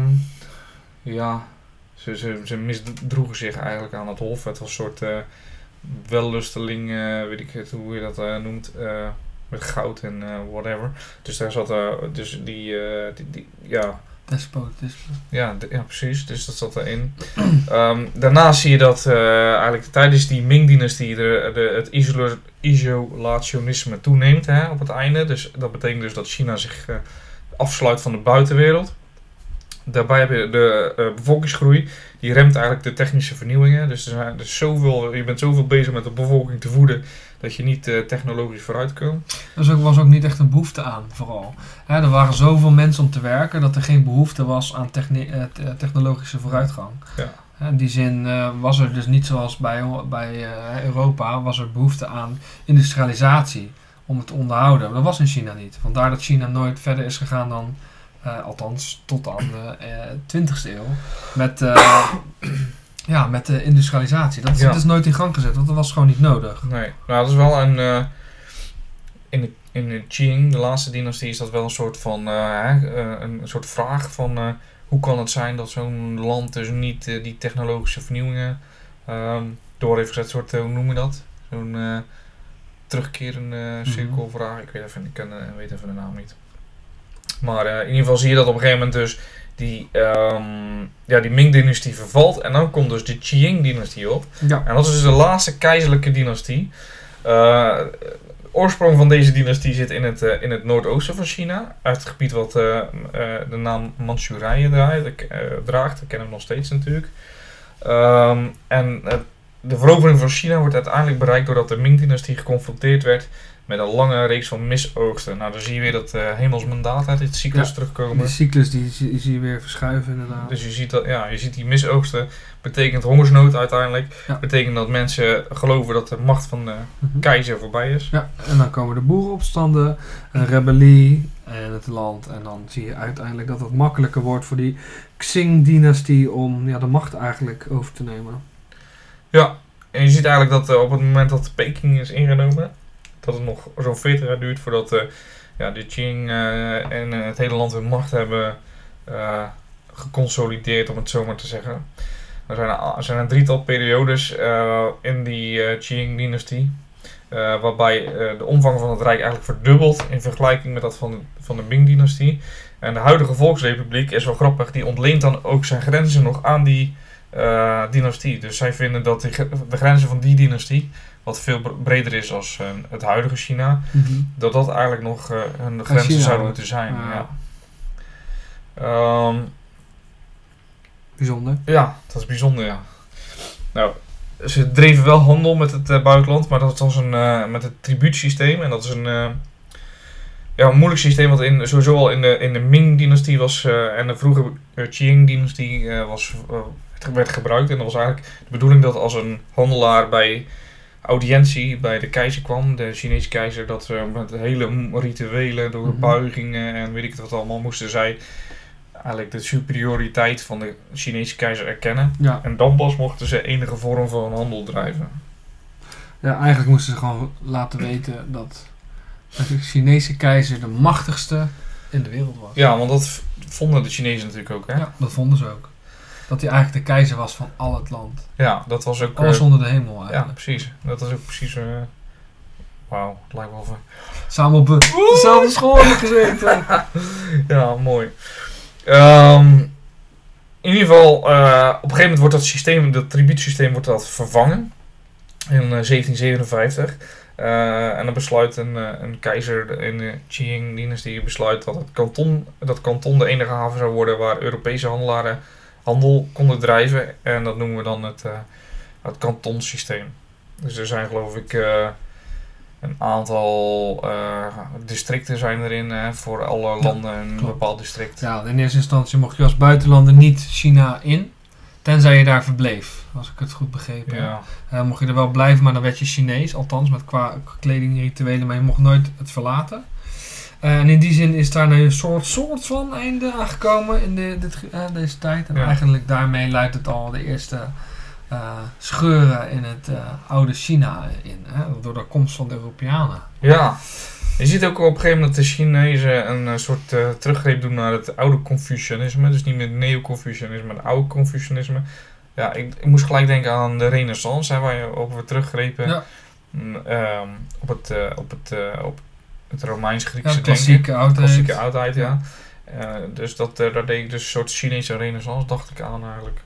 ja... Ze, ze, ze misdroegen zich eigenlijk aan het hof. Het was een soort eh wellusteling, eh, weet ik het hoe je dat eh, noemt, eh, met goud en eh, whatever. Dus daar zat, eh, dus die, eh, die, die- ja, Despotisme. ja, d- ja, precies. Dus dat zat erin. Ehm daarna zie je dat eh, eigenlijk tijdens die Ming-dynastie de, de, het isola- isolationisme toeneemt hè, op het einde. Dus dat betekent dus dat China zich eh, afsluit van de buitenwereld. Daarbij heb je de eh, bevolkingsgroei. Die remt eigenlijk de technische vernieuwingen. Dus er zijn, er is zoveel, je bent zoveel bezig met de bevolking te voeden dat je niet eh, technologisch vooruit komt. Er was ook, was ook niet echt een behoefte aan, vooral. Hè, er waren zoveel mensen om te werken dat er geen behoefte was aan eh, te- technologische vooruitgang. Ja. In die zin was er dus niet zoals bij, bij Europa, was er behoefte aan industrialisatie om het te onderhouden. Maar dat was in China niet. Vandaar dat China nooit verder is gegaan dan, eh, althans tot aan de eh, 20e eeuw, met, eh, ja, met de industrialisatie. Dat is, Ja. dat is nooit in gang gezet, want dat was gewoon niet nodig. Nee, nou dat is wel een. eh, in, de, in de Qing, de laatste dynastie, is dat wel een soort van. eh, eh, een soort vraag van. eh, hoe kan het zijn dat zo'n land dus niet eh, die technologische vernieuwingen ehm, door heeft gezet? Soort, eh, hoe noem je dat? Zo'n eh, terugkerende cirkelvraag. Ik weet even, ik eh, weet even de naam niet. Maar eh, in ieder geval zie je dat op een gegeven moment dus die, ehm, ja, die Ming-dynastie vervalt. En dan komt dus de Qing-dynastie op. Ja. En dat is dus de laatste keizerlijke dynastie. De oorsprong van deze dynastie zit in het, eh, in het noordoosten van China. Uit het gebied wat de naam Manchurije draait, draagt. Dat kennen we nog steeds natuurlijk. Ehm, en de verovering van China wordt uiteindelijk bereikt doordat de Ming-dynastie geconfronteerd werd met een lange reeks van misoogsten. Nou, dan zie je weer dat eh hemelsmandaat uit dit cyclus Ja, terugkomen. Die cyclus die, zie- die zie je weer verschuiven inderdaad. Dus je ziet, dat, ja, je ziet die misoogsten. Betekent hongersnood uiteindelijk. Ja. Betekent dat mensen geloven dat de macht van de Mhm. keizer voorbij is. Ja, en dan komen de boerenopstanden, een rebellie en het land. En dan zie je uiteindelijk dat het makkelijker wordt voor die Xing-dynastie om ja, de macht eigenlijk over te nemen. Ja, en je ziet eigenlijk dat eh, op het moment dat Peking is ingenomen, dat het nog zo'n 40 jaar duurt voordat eh, ja, de Qing eh, en eh, het hele land hun macht hebben geconsolideerd, om het zo maar te zeggen. Er zijn, er zijn een drietal periodes in die Qing-dynastie. waarbij de omvang van het rijk eigenlijk verdubbelt in vergelijking met dat van de, van de Ming-dynastie. En de huidige Volksrepubliek is wel grappig, die ontleent dan ook zijn grenzen nog aan die dynastie. Dus zij vinden dat de, de grenzen van die dynastie, wat veel bre- breder is als eh, het huidige China, dat dat eigenlijk nog eh, hun grenzen China zouden wordt. moeten zijn. Ah. Ja. Ehm, Bijzonder. ja, dat is bijzonder, ja. Nou, ze dreven wel handel met het eh, buitenland, maar dat was een, met het tribuutsysteem. En dat is een, ja, een moeilijk systeem, wat in, sowieso al in de, in de Ming-dynastie was en de vroege Qing-dynastie was, werd gebruikt. En dat was eigenlijk de bedoeling dat als een handelaar bij audiëntie bij de keizer kwam, de Chinese keizer, dat ze met hele rituelen, door Mhm. buigingen en weet ik het wat allemaal, moesten zij eigenlijk de superioriteit van de Chinese keizer erkennen. Ja. En dan pas mochten ze enige vorm van handel drijven. ja, eigenlijk moesten ze gewoon laten weten dat de Chinese keizer de machtigste in de wereld was. Ja, want dat vonden de Chinezen natuurlijk ook, hè? Ja, dat vonden ze ook. Dat hij eigenlijk de keizer was van al het land. dat was ook... Alles eh, onder de hemel ja, eigenlijk. precies. Dat was ook precies... eh Wauw, het lijkt wel van... Samen op dezelfde school hebben gezeten. Ja, mooi. Ehm, in ieder geval, eh, op een gegeven moment wordt dat systeem, dat tribuutsysteem wordt dat vervangen. In eh, 1757. Eh, en dan besluit een, een keizer in de Qing-dynastie besluit dat het kanton, dat kanton de enige haven zou worden waar Europese handelaren handel konden drijven. En dat noemen we dan het, eh het kantonsysteem. Dus er zijn geloof ik eh, een aantal eh, districten zijn erin hè, voor alle landen een klopt. bepaald district. Ja, in eerste instantie mocht je als buitenlander niet China in. Tenzij je daar verbleef, als ik het goed begrepen heb. Ja. Eh, mocht je er wel blijven, maar dan werd je Chinees. Althans, met qua kleding, rituelen, maar je mocht nooit het verlaten. Eh, en in die zin is daar een soort, soort van einde aangekomen in de, dit, eh, deze tijd. En Ja. eigenlijk daarmee luidt het al de eerste eh, scheuren in het oude China in. Hè, door de komst van de Europeanen. Ja, je ziet ook op een gegeven moment dat de Chinezen een soort teruggreep doen naar het oude Confucianisme. Dus niet meer neo-Confucianisme, maar het oude Confucianisme. Ja, ik, ik moest gelijk denken aan de Renaissance, hè, waar je op we teruggrepen. Ja. Mm, ehm, op het, op het, op het Ja, Romeins-Griekse denken. klassieke oudheid. Klassieke oudheid, ja. Eh, dus dat, eh, daar deed ik dus een soort Chinese renaissance, dacht ik aan eigenlijk.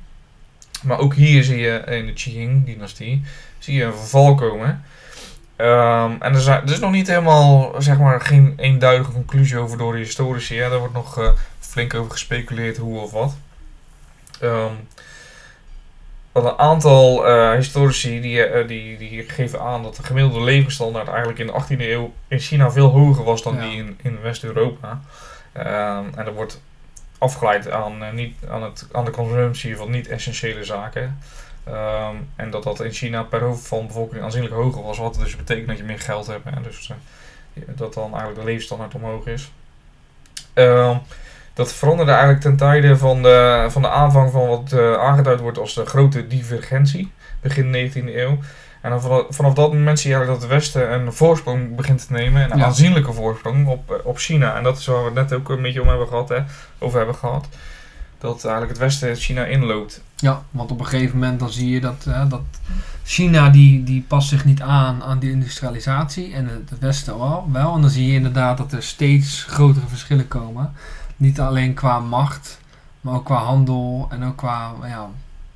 Maar ook hier zie je in de Qing-dynastie zie je een verval komen. Ehm, en er, zijn, er is nog niet helemaal, zeg maar, geen eenduidige conclusie over door de historici. Hè. Daar wordt nog eh, flink over gespeculeerd hoe of wat. Ehm, een aantal eh, historici die, eh, die, die geven aan dat de gemiddelde levensstandaard eigenlijk in de 18e eeuw in China veel hoger was dan Ja. die in, in West-Europa. Ehm, en dat wordt afgeleid aan, eh, niet, aan, het, aan de consumptie van niet-essentiële zaken. Ehm, en dat dat in China per hoofd van bevolking aanzienlijk hoger was. Wat dus betekent dat je meer geld hebt. En dus dat dan eigenlijk de levensstandaard omhoog is. Ehm, dat veranderde eigenlijk ten tijde van de, van de aanvang van wat eh, aangeduid wordt als de grote divergentie. Begin 19e eeuw. En dan vanaf, vanaf dat moment zie je eigenlijk dat het Westen een voorsprong begint te nemen. Een Ja. aanzienlijke voorsprong op, eh, op China. En dat is waar we het net ook een beetje om hebben gehad, hè, over hebben gehad. Dat eigenlijk het Westen China inloopt. Ja, want op een gegeven moment dan zie je dat, hè, dat China die, die past zich niet aan aan die industrialisatie en het, het Westen wel, wel. En dan zie je inderdaad dat er steeds grotere verschillen komen. Niet alleen qua macht, maar ook qua handel en ook qua ja,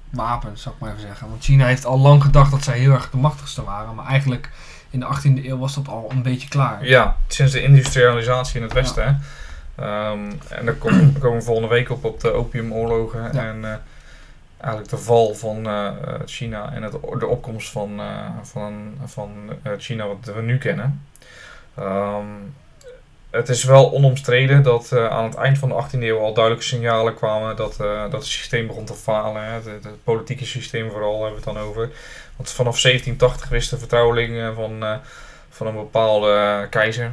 wapens, zou ik maar even zeggen. Want China heeft al lang gedacht dat zij heel erg de machtigste waren, maar eigenlijk in de 18e eeuw was dat al een beetje klaar. Ja, sinds de industrialisatie in het Westen. Hè. Ehm, en daar kom- daar komen we volgende week op, op de opiumoorlogen. Ja. En eh, eigenlijk de val van eh, eh, China en het, de opkomst van, van, van China wat we nu kennen. Ehm, het is wel onomstreden dat eh, aan het eind van de 18e eeuw al duidelijke signalen kwamen dat, eh, dat het systeem begon te falen. Hè. Het, het politieke systeem vooral hebben we het dan over. Want vanaf 1780 wist de vertrouweling eh, van, van een bepaalde keizer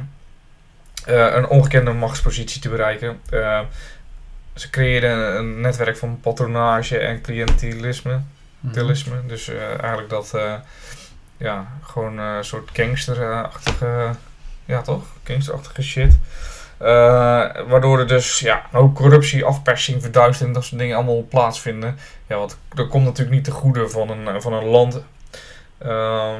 een ongekende machtspositie te bereiken. Ze creëerden een, netwerk van patronage en cliëntelisme. Mhm. Dus eigenlijk dat, ja, gewoon een soort gangsterachtige, ja toch? Gangsterachtige shit. Eh, waardoor er dus ja, hoop corruptie, afpersing, verduistering, dat soort dingen allemaal plaatsvinden. Ja, want dat komt natuurlijk niet te goede van een, eh, van een land. Eh,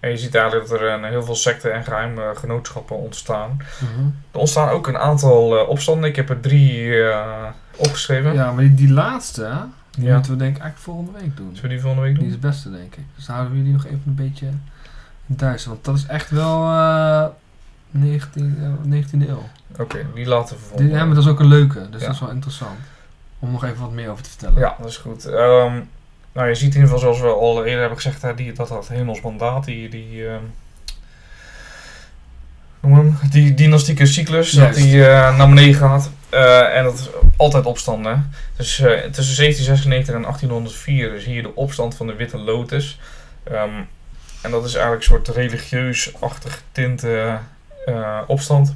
en je ziet eigenlijk dat er een, heel veel secten en geheime genootschappen ontstaan. Mhm. Er ontstaan ook een aantal eh, opstanden. Ik heb er drie eh, opgeschreven. Ja, maar die, die laatste, die Ja. moeten we denk ik eigenlijk volgende week doen. Zullen we die volgende week Die doen? is het beste, denk ik. Dus houden we die nog even een beetje duister. Want dat is echt wel eh 19, eh, 19e eeuw. Oké, die laten we Die, volgende ja, maar dat is ook een leuke. Dus Ja. dat is wel interessant. Om nog even wat meer over te vertellen. Ja, dat is goed. Ehm, nou, je ziet in ieder geval, zoals we al eerder hebben gezegd, hè, die, dat dat hemels mandaat, die, die, ehm, hem, die dynastieke cyclus, dat die eh, naar beneden gaat. Eh, en dat is altijd opstanden. Dus eh, tussen 1796 en 1804 zie je de opstand van de Witte Lotus. Ehm, en dat is eigenlijk een soort religieus-achtig tinte eh, opstand.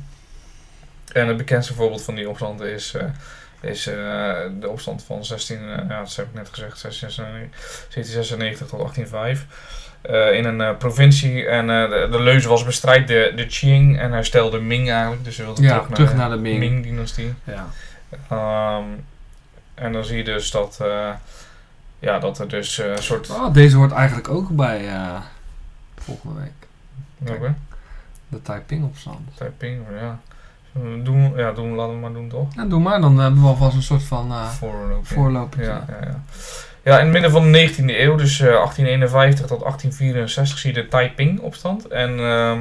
En het bekendste voorbeeld van die opstand is, eh, is eh, de opstand van 16, eh, ja, dat heb ik net gezegd, 1696 1796 tot 1805. eh, in een provincie. En de, de leuze was bestrijd de, de Qing en herstelde Ming eigenlijk. Dus ze wilden Ja, terug, terug naar, naar de Ming. Ming-dynastie. Ja. Ehm, en dan zie je dus dat, ja, dat er dus een soort... Oh, deze hoort eigenlijk ook bij volgende week. Welke? De Taiping-opstand. Taiping, ja. Eh, Doen, ja, doen, laten we maar doen toch? Ja, doe maar. Dan hebben we alvast een soort van eh Voorloping. voorlopertje. Ja, ja, ja. ja, in het midden van de 19e eeuw, dus eh, 1851 tot 1864, zie je de Taiping-opstand. En ehm,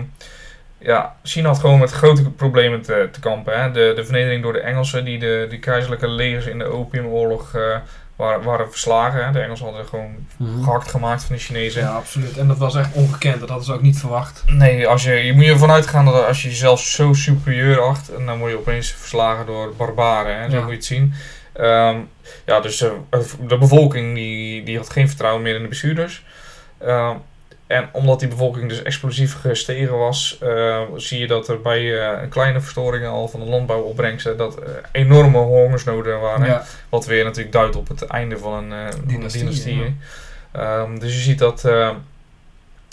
ja, China had gewoon met grote problemen te, te kampen. Hè. De, de vernedering door de Engelsen, die de, de keizerlijke legers in de opiumoorlog eh, waren, waren verslagen. Hè. De Engelsen hadden gewoon Mhm. gehakt gemaakt van de Chinezen. Ja, absoluut. En dat was echt ongekend. Dat hadden ze ook niet verwacht. Nee, als je, je moet je ervan uitgaan dat als je jezelf zo superieur acht, en dan word je opeens verslagen door barbaren. Hè? Zo Ja. moet je het zien. Ehm, ja, dus eh, de bevolking die, die had geen vertrouwen meer in de bestuurders. Ehm, en omdat die bevolking dus explosief gestegen was, eh, zie je dat er bij een kleine verstoringen al van de landbouwopbrengsten dat eh, enorme hongersnoden waren. Ja. Wat weer natuurlijk duidt op het einde van een, Dynastie, dynastie. Ehm, dus je ziet dat,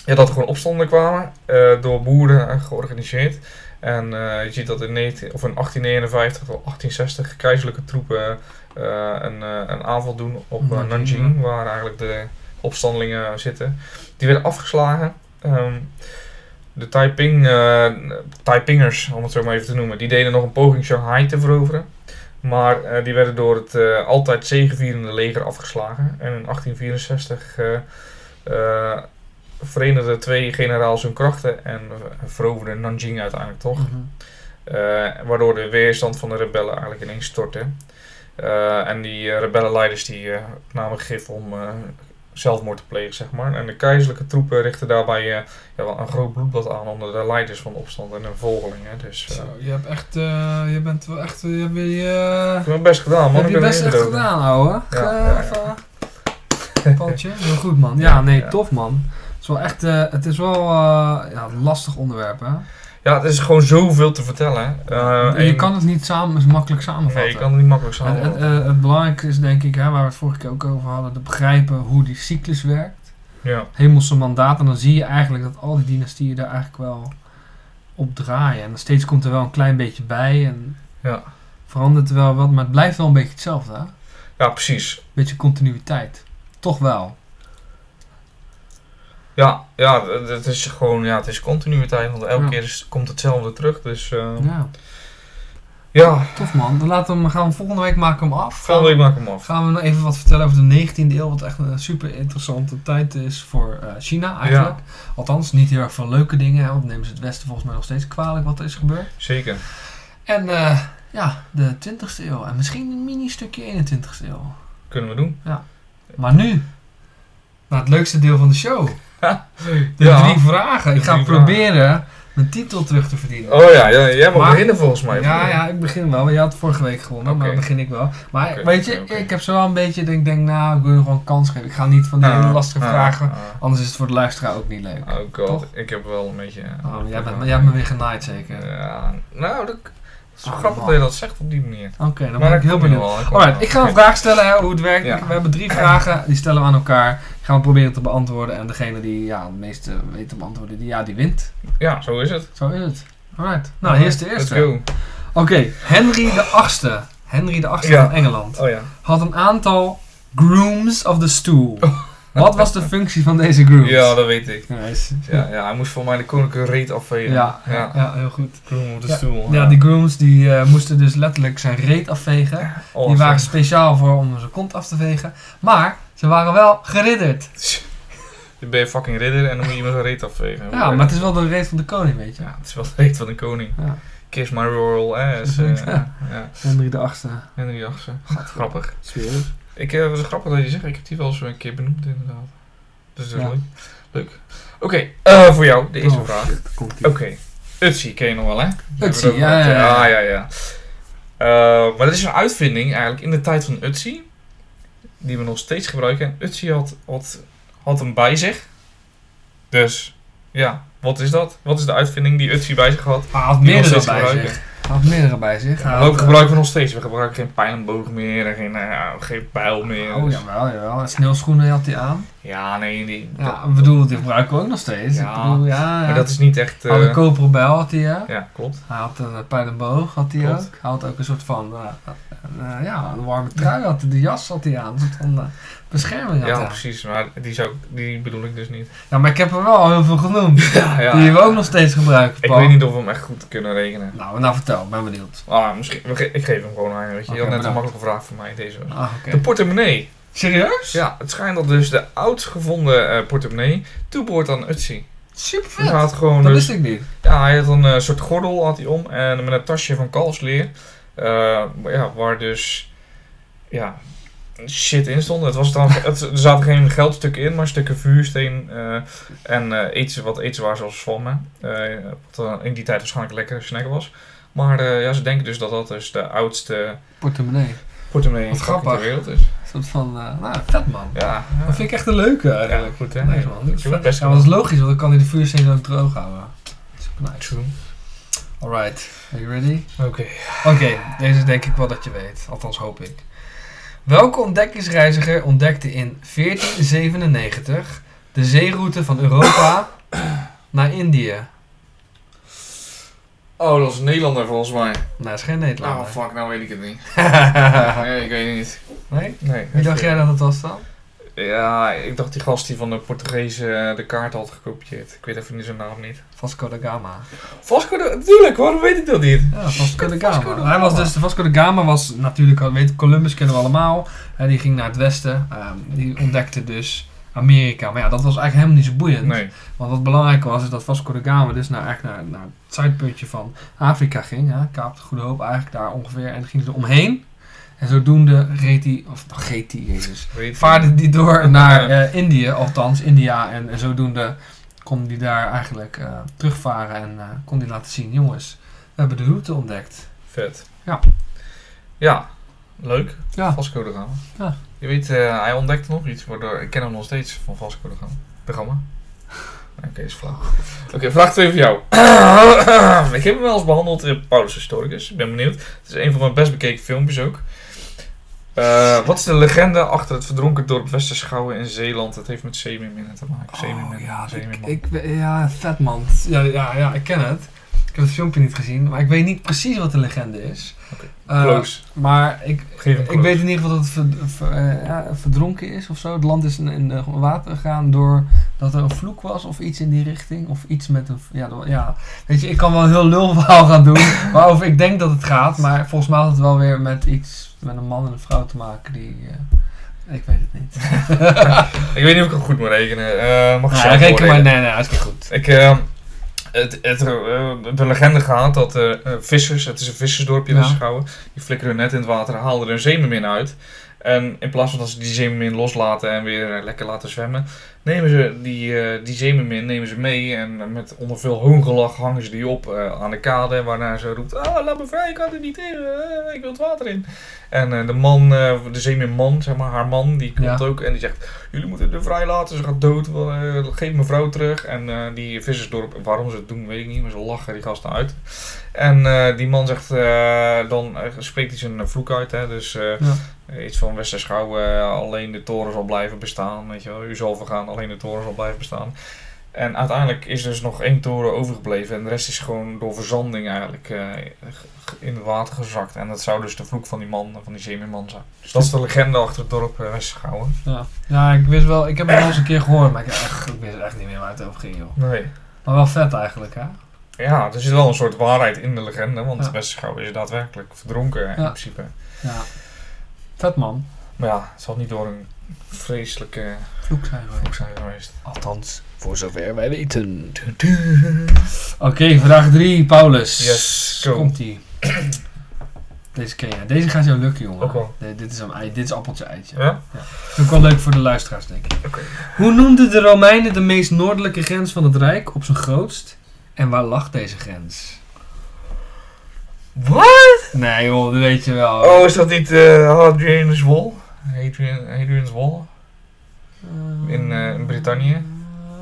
ja, dat er gewoon opstanden kwamen door boeren georganiseerd. En je ziet dat in, 19, of in 1859 tot 1860 keizerlijke troepen een, een aanval doen op Nanjing, waar eigenlijk de opstandelingen zitten. Die werden afgeslagen. Ehm, de Taiping, eh, Taipingers, om het zo maar even te noemen, die deden nog een poging Shanghai te veroveren. Maar eh, die werden door het eh, altijd zegevierende leger afgeslagen. En in 1864 eh eh, verenigden twee generaals hun krachten en veroverden Nanjing uiteindelijk toch. Mhm. Waardoor de weerstand van de rebellen eigenlijk ineens stortte. En die rebellenleiders die namen gif om zelfmoord te plegen, zeg maar. En de keizerlijke troepen richten daarbij eh, ja, wel een groot bloedbad aan onder de leiders van de opstand en hun volgelingen. Dus eh, Zo, je hebt echt, eh, je bent wel echt, je hebt je, ik heb mijn best gedaan, man. heb Ik je best echt gedaan, ouwe. Ja, heel goed man. Ja, nee, tof man. Het is wel echt, eh, het is wel lastig onderwerp hè. Ja, het is gewoon zoveel te vertellen. Eh, je en- kan het niet samen, makkelijk samenvatten. Nee, je kan het niet makkelijk samenvatten. het, eh, het belangrijkste is denk ik, hè, waar we het vorige keer ook over hadden, te begrijpen hoe die cyclus werkt. ja. Hemelse mandaat. En dan zie je eigenlijk dat al die dynastieën daar eigenlijk wel op draaien. En steeds komt er wel een klein beetje bij. En Ja. verandert er wel wat, maar het blijft wel een beetje hetzelfde. Hè? ja, precies. Beetje continuïteit. Toch wel. Ja, ja, het- is gewoon, ja, het is continuïteit, want elke Ja. keer is, komt hetzelfde terug. Dus eh, ja, Ja, tof man. Dan laten we hem, gaan we volgende week maken we hem af. volgende week maak ik hem af. Gaan we nog even wat vertellen over de 19e eeuw, wat echt een super interessante tijd is voor eh, China eigenlijk. Althans, niet heel erg veel leuke dingen, hè, want nemen ze het Westen volgens mij nog steeds kwalijk wat er is gebeurd. Zeker. En eh, ja, de 20e eeuw en misschien een mini stukje 21e eeuw. Kunnen we doen. Maar nu, naar het leukste deel van de show. De Ja. drie vragen. Ik ga proberen mijn titel terug te verdienen. Oh ja, ja jij mag Maar- beginnen volgens mij. Ja, ja, ik begin wel. Je had vorige week gewonnen, maar Oké. dan begin ik wel. Maar weet je, ik heb zo wel een beetje, dat ik denk, nou, ik wil je gewoon een kans geven. Ik ga niet van die hele lastige Ah, vragen, ah, anders is het voor de luisteraar ook niet leuk. ah. Oh god, Toch? ik heb wel een beetje... Oh, maar jij, bent, jij hebt me weer genaaid zeker. Ja, nou, dat, dat is Oh, grappig man. dat je dat zegt op die manier. Oké, dan Maar ben ik heel benieuwd. komt Alright, ik ga een vraag stellen hè, hoe het werkt. Ja. Ik- We hebben drie vragen, die stellen we aan elkaar. Gaan we proberen te beantwoorden. En degene die ja, het meeste weet te beantwoorden, die, ja, die wint. Ja, zo is het. Zo is het. Alright. Nou, hier is de eerste. Oké, Henry de Achtste. Henry de Achtste Ja. van Engeland. Oh ja. Had een aantal grooms of the stool. Wat was de functie van deze grooms? Ja, dat weet ik. Nice. Ja, ja, hij moest voor mij de koninklijke reet afvegen. Ja, ja, ja. heel goed. Groen op de Ja. stoel. Ja, die grooms die eh, moesten dus letterlijk zijn reet afvegen. Die Awesome. waren speciaal voor om zijn kont af te vegen. Maar ze waren wel geridderd. Dan ben je fucking ridder en dan moet je iemand zijn reet afvegen. Ja, maar het is wel de reet van de koning, weet je. Ja, het is wel de reet van de koning. Ja. Kiss my royal ass. eh, Ja. Henry de Achtste. Henry Achtste. Grappig. Sfeer. Ik eh, was grappig dat je zegt, ik heb die wel eens een keer benoemd inderdaad. Dus dat is Ja. leuk. Leuk. Oké, eh, voor jou, de eerste Oh, vraag. Oké, Utsi ken je nog wel hè? Utsi, ja, ja, gehad, ja. ja, ja, ja. Eh, maar dat is een uitvinding eigenlijk in de tijd van Utsi. Die we nog steeds gebruiken. En Utsi had, had, had hem bij zich. Dus, ja, wat is dat? Wat is de uitvinding die Utsi bij zich had? Hij had meerdere steeds bij zich. Had meerdere bij zich. Had, ook eh, gebruiken we nog steeds. We gebruiken geen pijl en boog meer en geen, eh, geen pijl meer. Oh, Dus- jawel, jawel. En Sneeuwschoenen had hij aan. Ja, nee, die, Ja, dat- ik bedoel, die gebruiken we ook nog steeds. Ja, ik bedoel, ja, ja. maar dat is niet echt... Hij had een eh, koperen bijl had hij, hè? ja, klopt. Hij had een pijl en boog, had hij Klopt. ook. Hij had ook een soort van, ja, een warme trui had hij, de jas had hij aan. Een soort van bescherming had Ja, precies. Maar die, zou, die bedoel ik dus niet. Ja, maar ik heb er wel al heel veel genoemd. Ja, ja. Die we ook nog steeds gebruiken. Ik weet niet of we hem echt goed kunnen rekenen. Nou, nou vertel, ik ben benieuwd. Ah, misschien, ik geef hem gewoon aan. Weet je. je Oké, had net een makkelijke vraag voor mij. Deze. Ah. De portemonnee. Serieus? Ja, het schijnt dat dus de oudst gevonden eh, portemonnee toebehoort aan Utsi. Super vet. hij had gewoon Dat dus, wist ik niet. ja, hij had een eh, soort gordel had hij om en met een tasje van kalfsleer. eh, ja, waar dus ja, shit in stond. Het was dan, het, er zaten geen geldstukken in, maar stukken vuursteen eh, en eten, wat eten waar zoals zwammen. eh wat in die tijd waarschijnlijk lekker snack was. Maar ja, ze denken dus dat dat dus de oudste Portemonnee. portemonnee ter grappig. wereld is. Een soort van, nou, vet man. Ja. Dat vind ik echt een leuke eigenlijk. Ja, goed, hè? Nice man. Dat is best Ja, dat is logisch, want dan kan hij de vuursteen ook droog houden. Super nice. True. Alright, are you ready? Oké. Oké, deze denk ik wel dat je weet. Althans hoop ik. Welke ontdekkingsreiziger ontdekte in 1497 de zeeroute van Europa naar Indië? Oh, dat is een Nederlander volgens mij. Nou, dat is geen Nederlander. Oh, fuck, nou weet ik het niet. nee? Nee, ik weet het niet. Wie Nee. dacht jij dat het was dan? Ja, ik dacht die gast die van de Portugezen eh, de kaart had gekopieerd. Ik weet even niet zijn naam niet. Vasco da Gama. Vasco de... Natuurlijk, waarom weet ik dat niet? Ja, Vasco da Vasco Gama. da Hij was Gama. dus, Vasco da Gama was natuurlijk, al- weet Columbus kennen we allemaal. Hè, die ging naar het westen. Ehm, die ontdekte dus Amerika. Maar ja, dat was eigenlijk helemaal niet zo boeiend. Nee. Want wat belangrijk was, is dat Vasco da Gama dus naar, eigenlijk naar, naar het zuidpuntje van Afrika ging. Hè, Kaap de Goede Hoop eigenlijk daar ongeveer. En ging ze omheen. En zodoende reed hij, of nou, reed hij, jezus. Vaarde die door naar eh, Indië, althans India. En, en zodoende kon hij daar eigenlijk eh, terugvaren en eh, kon hij laten zien, jongens, we hebben de route ontdekt. Vet. Ja. Ja, leuk. Ja. Vasco de Gama. Ja. Je weet, hij ontdekte nog iets, waardoor ik ken hem nog steeds van Vasco de Gama. Gama. Oké, is flauw. Oké, vraag 2 voor jou. ik heb hem wel eens behandeld in Paulus Historicus. Ik ben benieuwd. Het is een van mijn best bekeken filmpjes ook. Eh, wat is de legende achter het verdronken dorp Westerschouwen in Zeeland? Het heeft met zeemeerminnen te maken. Zeemeerminnen, Oh, ja, zeemeerman. ik, ja, vet man. Ja, ja, ja, ik ken het. Ik heb het filmpje niet gezien, maar ik weet niet precies wat de legende is. Oké, Eh, maar ik, ik weet in ieder geval dat het ver- ver- eh, ja, verdronken is of zo. Het land is in, in de water gegaan doordat er een vloek was of iets in die richting. Of iets met een... Ja, door- ja. Weet je, ik kan wel een heel lul verhaal gaan doen waarover ik denk dat het gaat. Maar volgens mij had het wel weer met iets met een man en een vrouw te maken die... eh, ik weet het niet. Ik weet niet of ik het goed moet rekenen. Eh mag ik Ja, reken maar. Nee, nee, hartstikke goed. Ik, eh, het, het, eh, de legende gaat dat eh, eh, vissers, het is een vissersdorpje Ja. in Schouwen, die flikkeren hun net in het water, haalden er een zeemermin uit. En in plaats van dat ze die zeemermin loslaten en weer eh, lekker laten zwemmen, nemen ze die, eh die zeemermin nemen ze mee en met onder veel hoongelach hangen ze die op eh, aan de kade, waarna ze roept, ah, laat me vrij, ik kan er niet tegen, eh, ik wil het water in. En eh, de man, eh, de zeemerman, zeg maar, haar man, die komt Ja. ook en die zegt, jullie moeten er vrij laten, ze gaat dood, eh, geef mijn vrouw terug. En eh, die vissersdorp, waarom ze het doen, weet ik niet, maar ze lachen die gasten uit. En eh, die man zegt, eh, dan eh, spreekt hij zijn vloek uit, hè, dus eh, Ja. Iets van Westerschouw, eh, alleen de toren zal blijven bestaan, weet je wel, u zal vergaan, alleen de toren zal blijven bestaan. En uiteindelijk is er dus nog één toren overgebleven en de rest is gewoon door verzanding eigenlijk eh, in het water gezakt. En dat zou dus de vloek van die man, van die zeemerman zijn. Dus dat is de legende achter het dorp uh, Westerschouwen. Ja. ja, ik wist wel, ik heb het wel eens een keer gehoord, maar ik, echt, ik wist echt niet meer waar het over ging, joh. Nee. Maar wel vet eigenlijk, hè? Ja, er zit wel een soort waarheid in de legende, want Ja. Westerschouwen is daadwerkelijk verdronken in Ja. principe. Ja. Vet man. Maar ja, het zal niet door een vreselijke Vloek zijn vloek geweest. zijn geweest. Althans, voor zover wij weten. Oké, vraag 3, Paulus. Yes, go. Komt ie. Deze ken je. Deze gaat jou lukken, jongen. Ook wel. Nee, dit, is een ei, dit is appeltje eitje. Ja? Dat is ook wel leuk voor de luisteraars, denk ik. Oké. Hoe noemden de Romeinen de meest noordelijke grens van het Rijk op zijn grootst? En waar lag deze grens? Wat? Nee joh, dat weet je wel. Oh, is dat niet eh Hadrian's Wall? Hadrian, Hadrian's Wall? in, eh, in Brittannië?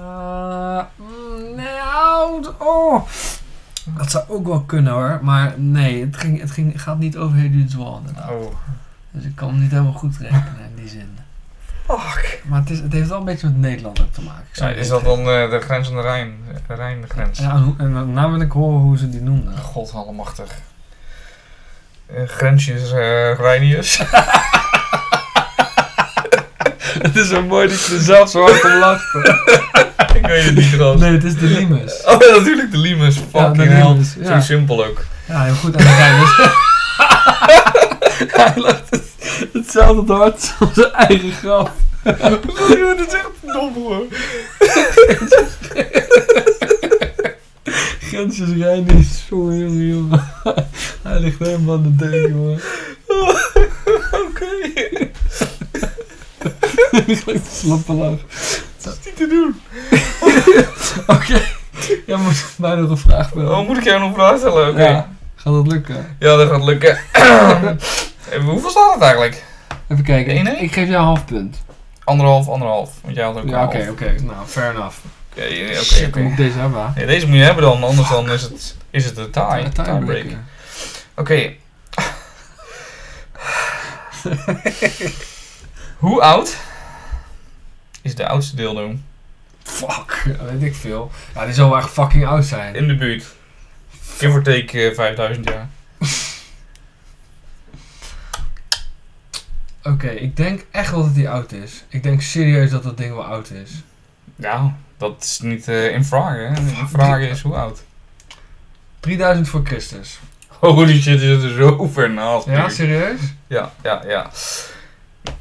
Eh, mm, nee, oud. Oh. Dat zou ook wel kunnen hoor. Maar nee, het, ging, het ging, gaat niet over Hadrian's Wall inderdaad. Oh. Dus ik kan hem niet helemaal goed rekenen in die zin. Fuck. Maar het, is, het heeft wel een beetje met Nederland ook te maken. Ja, is dat dan eh, de grens aan de Rijn? De Rijngrens? Ja, en, hoe- en nou wil ik horen hoe ze die noemden. God allemachtig. Eh, grensjes uh, Reinius. het is zo mooi dat je er zelf zo hard om lacht. ik weet het niet trouwens. Nee, het is de Limes. Oh ja, natuurlijk de Limes. Fucking de hell. Limes, ja. Zo simpel ook. Ja, heel goed aan de Reinius. Hij lacht het, hetzelfde hard als zijn eigen grap. dat is echt dom hoor. Grensjes Reinius. Jongen, jongen, jongen. Hij ligt helemaal aan de deuk, jongen. Oké. Slappe lach. Dat is niet te doen. Oké. Jij moet mij nog een vraag stellen. Oh, moet ik jou nog een vraag stellen? Oké. Ja, gaat dat lukken? Ja, dat gaat lukken. Hoeveel staat het eigenlijk? Even kijken. Ik, ik geef jou een half punt. Anderhalf, anderhalf. Want jij had ook Ja, een oké, oké. Nou, fair enough. Shit, dan moet ik deze hebben. Ja, deze moet je hebben dan, anders dan is het, is het de tie. Tiebreak. Oké. Hoe oud is de oudste dildo Fuck, dat weet ik veel. Ja, die zal wel echt fucking oud zijn. in de buurt? Give or take eh, 5000 jaar. Oké, ik denk echt wel dat die oud is. Ik denk serieus dat dat ding wel oud is. Ja, dat is niet eh, in vraag, hè? In vraag is hoe oud. 3000 voor Christus. Holy shit, zit er zo ver naast. Ja, serieus? Ja, ja, ja.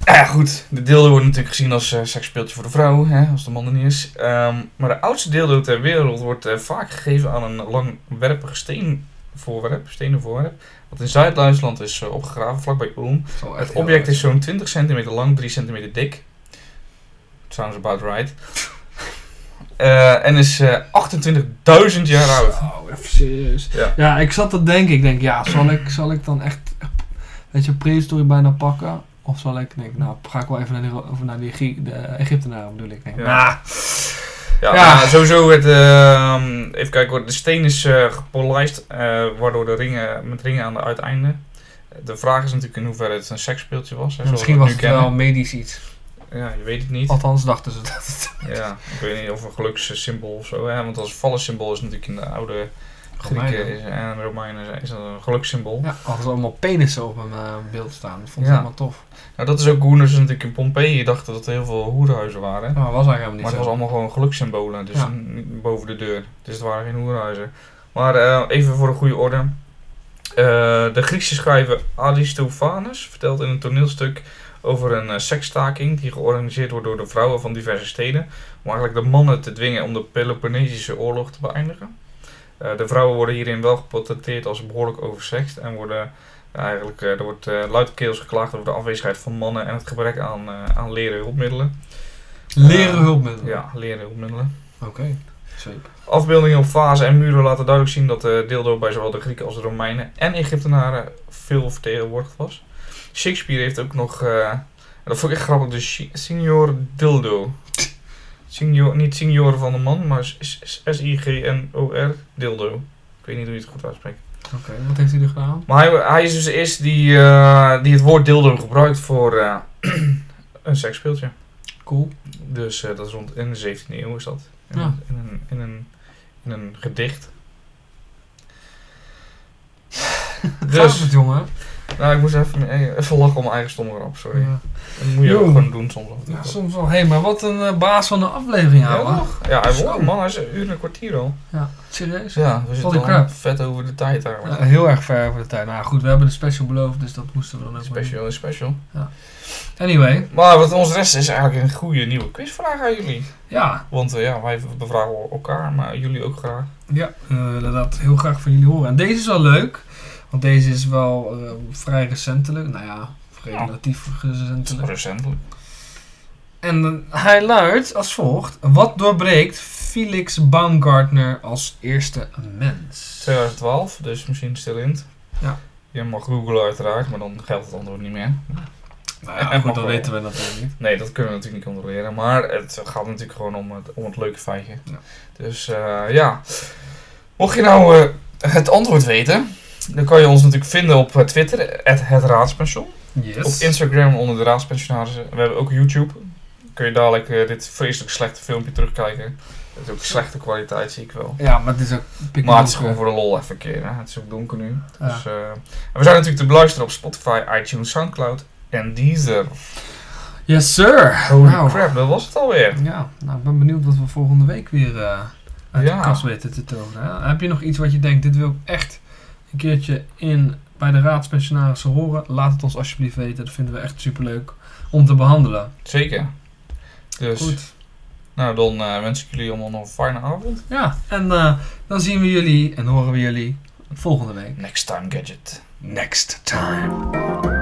Ja, goed. De dildo wordt natuurlijk gezien als eh seksspeeltje voor de vrouw, hè, als de man er niet is. Ehm, maar de oudste dildo ter wereld wordt eh, vaak gegeven aan een langwerpig steenvoorwerp, stenen voorwerp. Wat in Zuid-Duitsland is opgegraven, vlakbij Ulm. Het object is zo'n 20 centimeter lang, 3 centimeter dik. Sounds about right. Eh, en is eh 28.000 jaar oud. Oh, even serieus. Ja. Ja, ik zat te denken. Ik denk, ja, zal ik, zal ik dan echt, weet je, prehistorie bijna pakken? Of zal ik, denk, nou, ga ik wel even naar die, naar die Grie- de Egyptenaren bedoel ik. Denk, Ja. nou, Ja, Ja. nou, sowieso het, ehm, even kijken hoor, de steen is eh gepolijst, eh, waardoor de ringen, met ringen aan de uiteinden. De vraag is natuurlijk in hoeverre het een seksspeeltje was. Hè, zoals misschien we was het wel medisch iets. Ja, je weet het niet. Althans dachten ze dat het Ja, ik weet niet of een gelukssymbool of zo. Hè, want als vallensymbool is natuurlijk in de oude Grieken en Romeinen is dat een gelukssymbool. Ja, hadden ze allemaal penissen op een eh, beeld staan. Dat vond ik Ja. helemaal tof. Nou, dat is ook hoe ze natuurlijk in Pompeji dachten dat er heel veel hoerenhuizen waren. Maar dat was eigenlijk helemaal Maar niet het zo. was allemaal gewoon gelukssymbolen, dus Ja. boven de deur. Dus het waren geen hoerhuizen. Maar eh, even voor de goede orde. Eh, de Griekse schrijver Aristophanes vertelt in een toneelstuk over een eh, seksstaking die georganiseerd wordt door de vrouwen van diverse steden. Om eigenlijk de mannen te dwingen om de Peloponnesische oorlog te beëindigen. Eh, de vrouwen worden hierin wel geportretteerd als behoorlijk oversext en worden ja, eigenlijk, eh, er wordt eh, luidkeels geklaagd over de afwezigheid van mannen en het gebrek aan, eh, aan leren hulpmiddelen. Leren Eh, hulpmiddelen. Ja, leren hulpmiddelen. Oké. Zweep. Afbeeldingen op vazen en muren laten duidelijk zien dat de dildo bij zowel de Grieken als de Romeinen en Egyptenaren veel vertegenwoordigd was. Shakespeare heeft ook nog, eh, dat vond ik echt grappig, de si- Signor Dildo. Signor, niet Signor van de man, maar S-I-G-N-O-R Dildo. Ik weet niet hoe je het goed uitspreekt. Oké, wat heeft hij er gedaan? Maar hij, hij is dus de eerste die, eh, die het woord dildo gebruikt voor eh, een seksspeeltje. Cool. Dus dat is rond in de 17e eeuw is dat. In, Ja. een, in, een, in, een, in een gedicht. Dus. Dus, het, jongen. Nou, ik moest even, eh, even lachen om mijn eigen stomme grap, sorry. Ja. Dat moet je ook gewoon doen soms. Ja, soms wel. Hé, maar wat een eh, baas van de aflevering, Ja, ouwe. toch? Ja, hij won, man. Hij is een uur en een kwartier al. Ja, serieus? Ja, we zitten al crap. vet over de tijd daar. Ja, heel erg ver over de tijd. Nou goed, we hebben een special beloofd, dus dat moesten we dan ook maar Special is special. doen. Anyway, Maar wat ons rest is eigenlijk een goede nieuwe quizvraag aan jullie. ja, Want eh, ja, wij bevragen elkaar, maar jullie ook graag. ja we willen dat heel graag van jullie horen. En deze is wel leuk, want deze is wel eh, vrij recentelijk. Nou ja, relatief recentelijk. Recentelijk. En eh, hij luidt als volgt. Wat doorbreekt Felix Baumgartner als eerste mens? 2012, dus misschien stil in. Ja. Je mag googlen uiteraard, maar dan geldt het antwoord niet meer. Nou ja, ja, goed, weten we natuurlijk niet. Nee, dat kunnen we natuurlijk niet controleren. Maar het gaat natuurlijk gewoon om het, om het leuke feitje. Ja. Dus eh, ja. Mocht je nou het antwoord weten, dan kan je ons natuurlijk vinden op eh, Twitter, het Raadspension. Yes. Op Instagram onder de Raadspensionarissen. We hebben ook YouTube. Kun je dadelijk eh, dit vreselijk slechte filmpje terugkijken. Het is ook slechte kwaliteit, zie ik wel. Ja, maar het is ook pikken Maar het is gewoon voor de lol even een keer. Hè? Het is ook donker nu. Ja. Dus, eh, en we zijn natuurlijk te beluisteren op Spotify, iTunes, Soundcloud en Deezer. Yes, sir. Holy Nou, crap, dat was het alweer. Ja, nou, ik ben benieuwd wat we volgende week weer eh uit Ja. de kast weten te tonen. Hè? Heb je nog iets wat je denkt, dit wil ik echt een keertje in bij de raadspensionarissen horen? Laat het ons alsjeblieft weten. Dat vinden we echt superleuk om te behandelen. Zeker. Dus, Goed. nou dan eh, wens ik jullie allemaal nog een fijne avond. Ja, en eh, dan zien we jullie en horen we jullie volgende week. Next time gadget. Next time.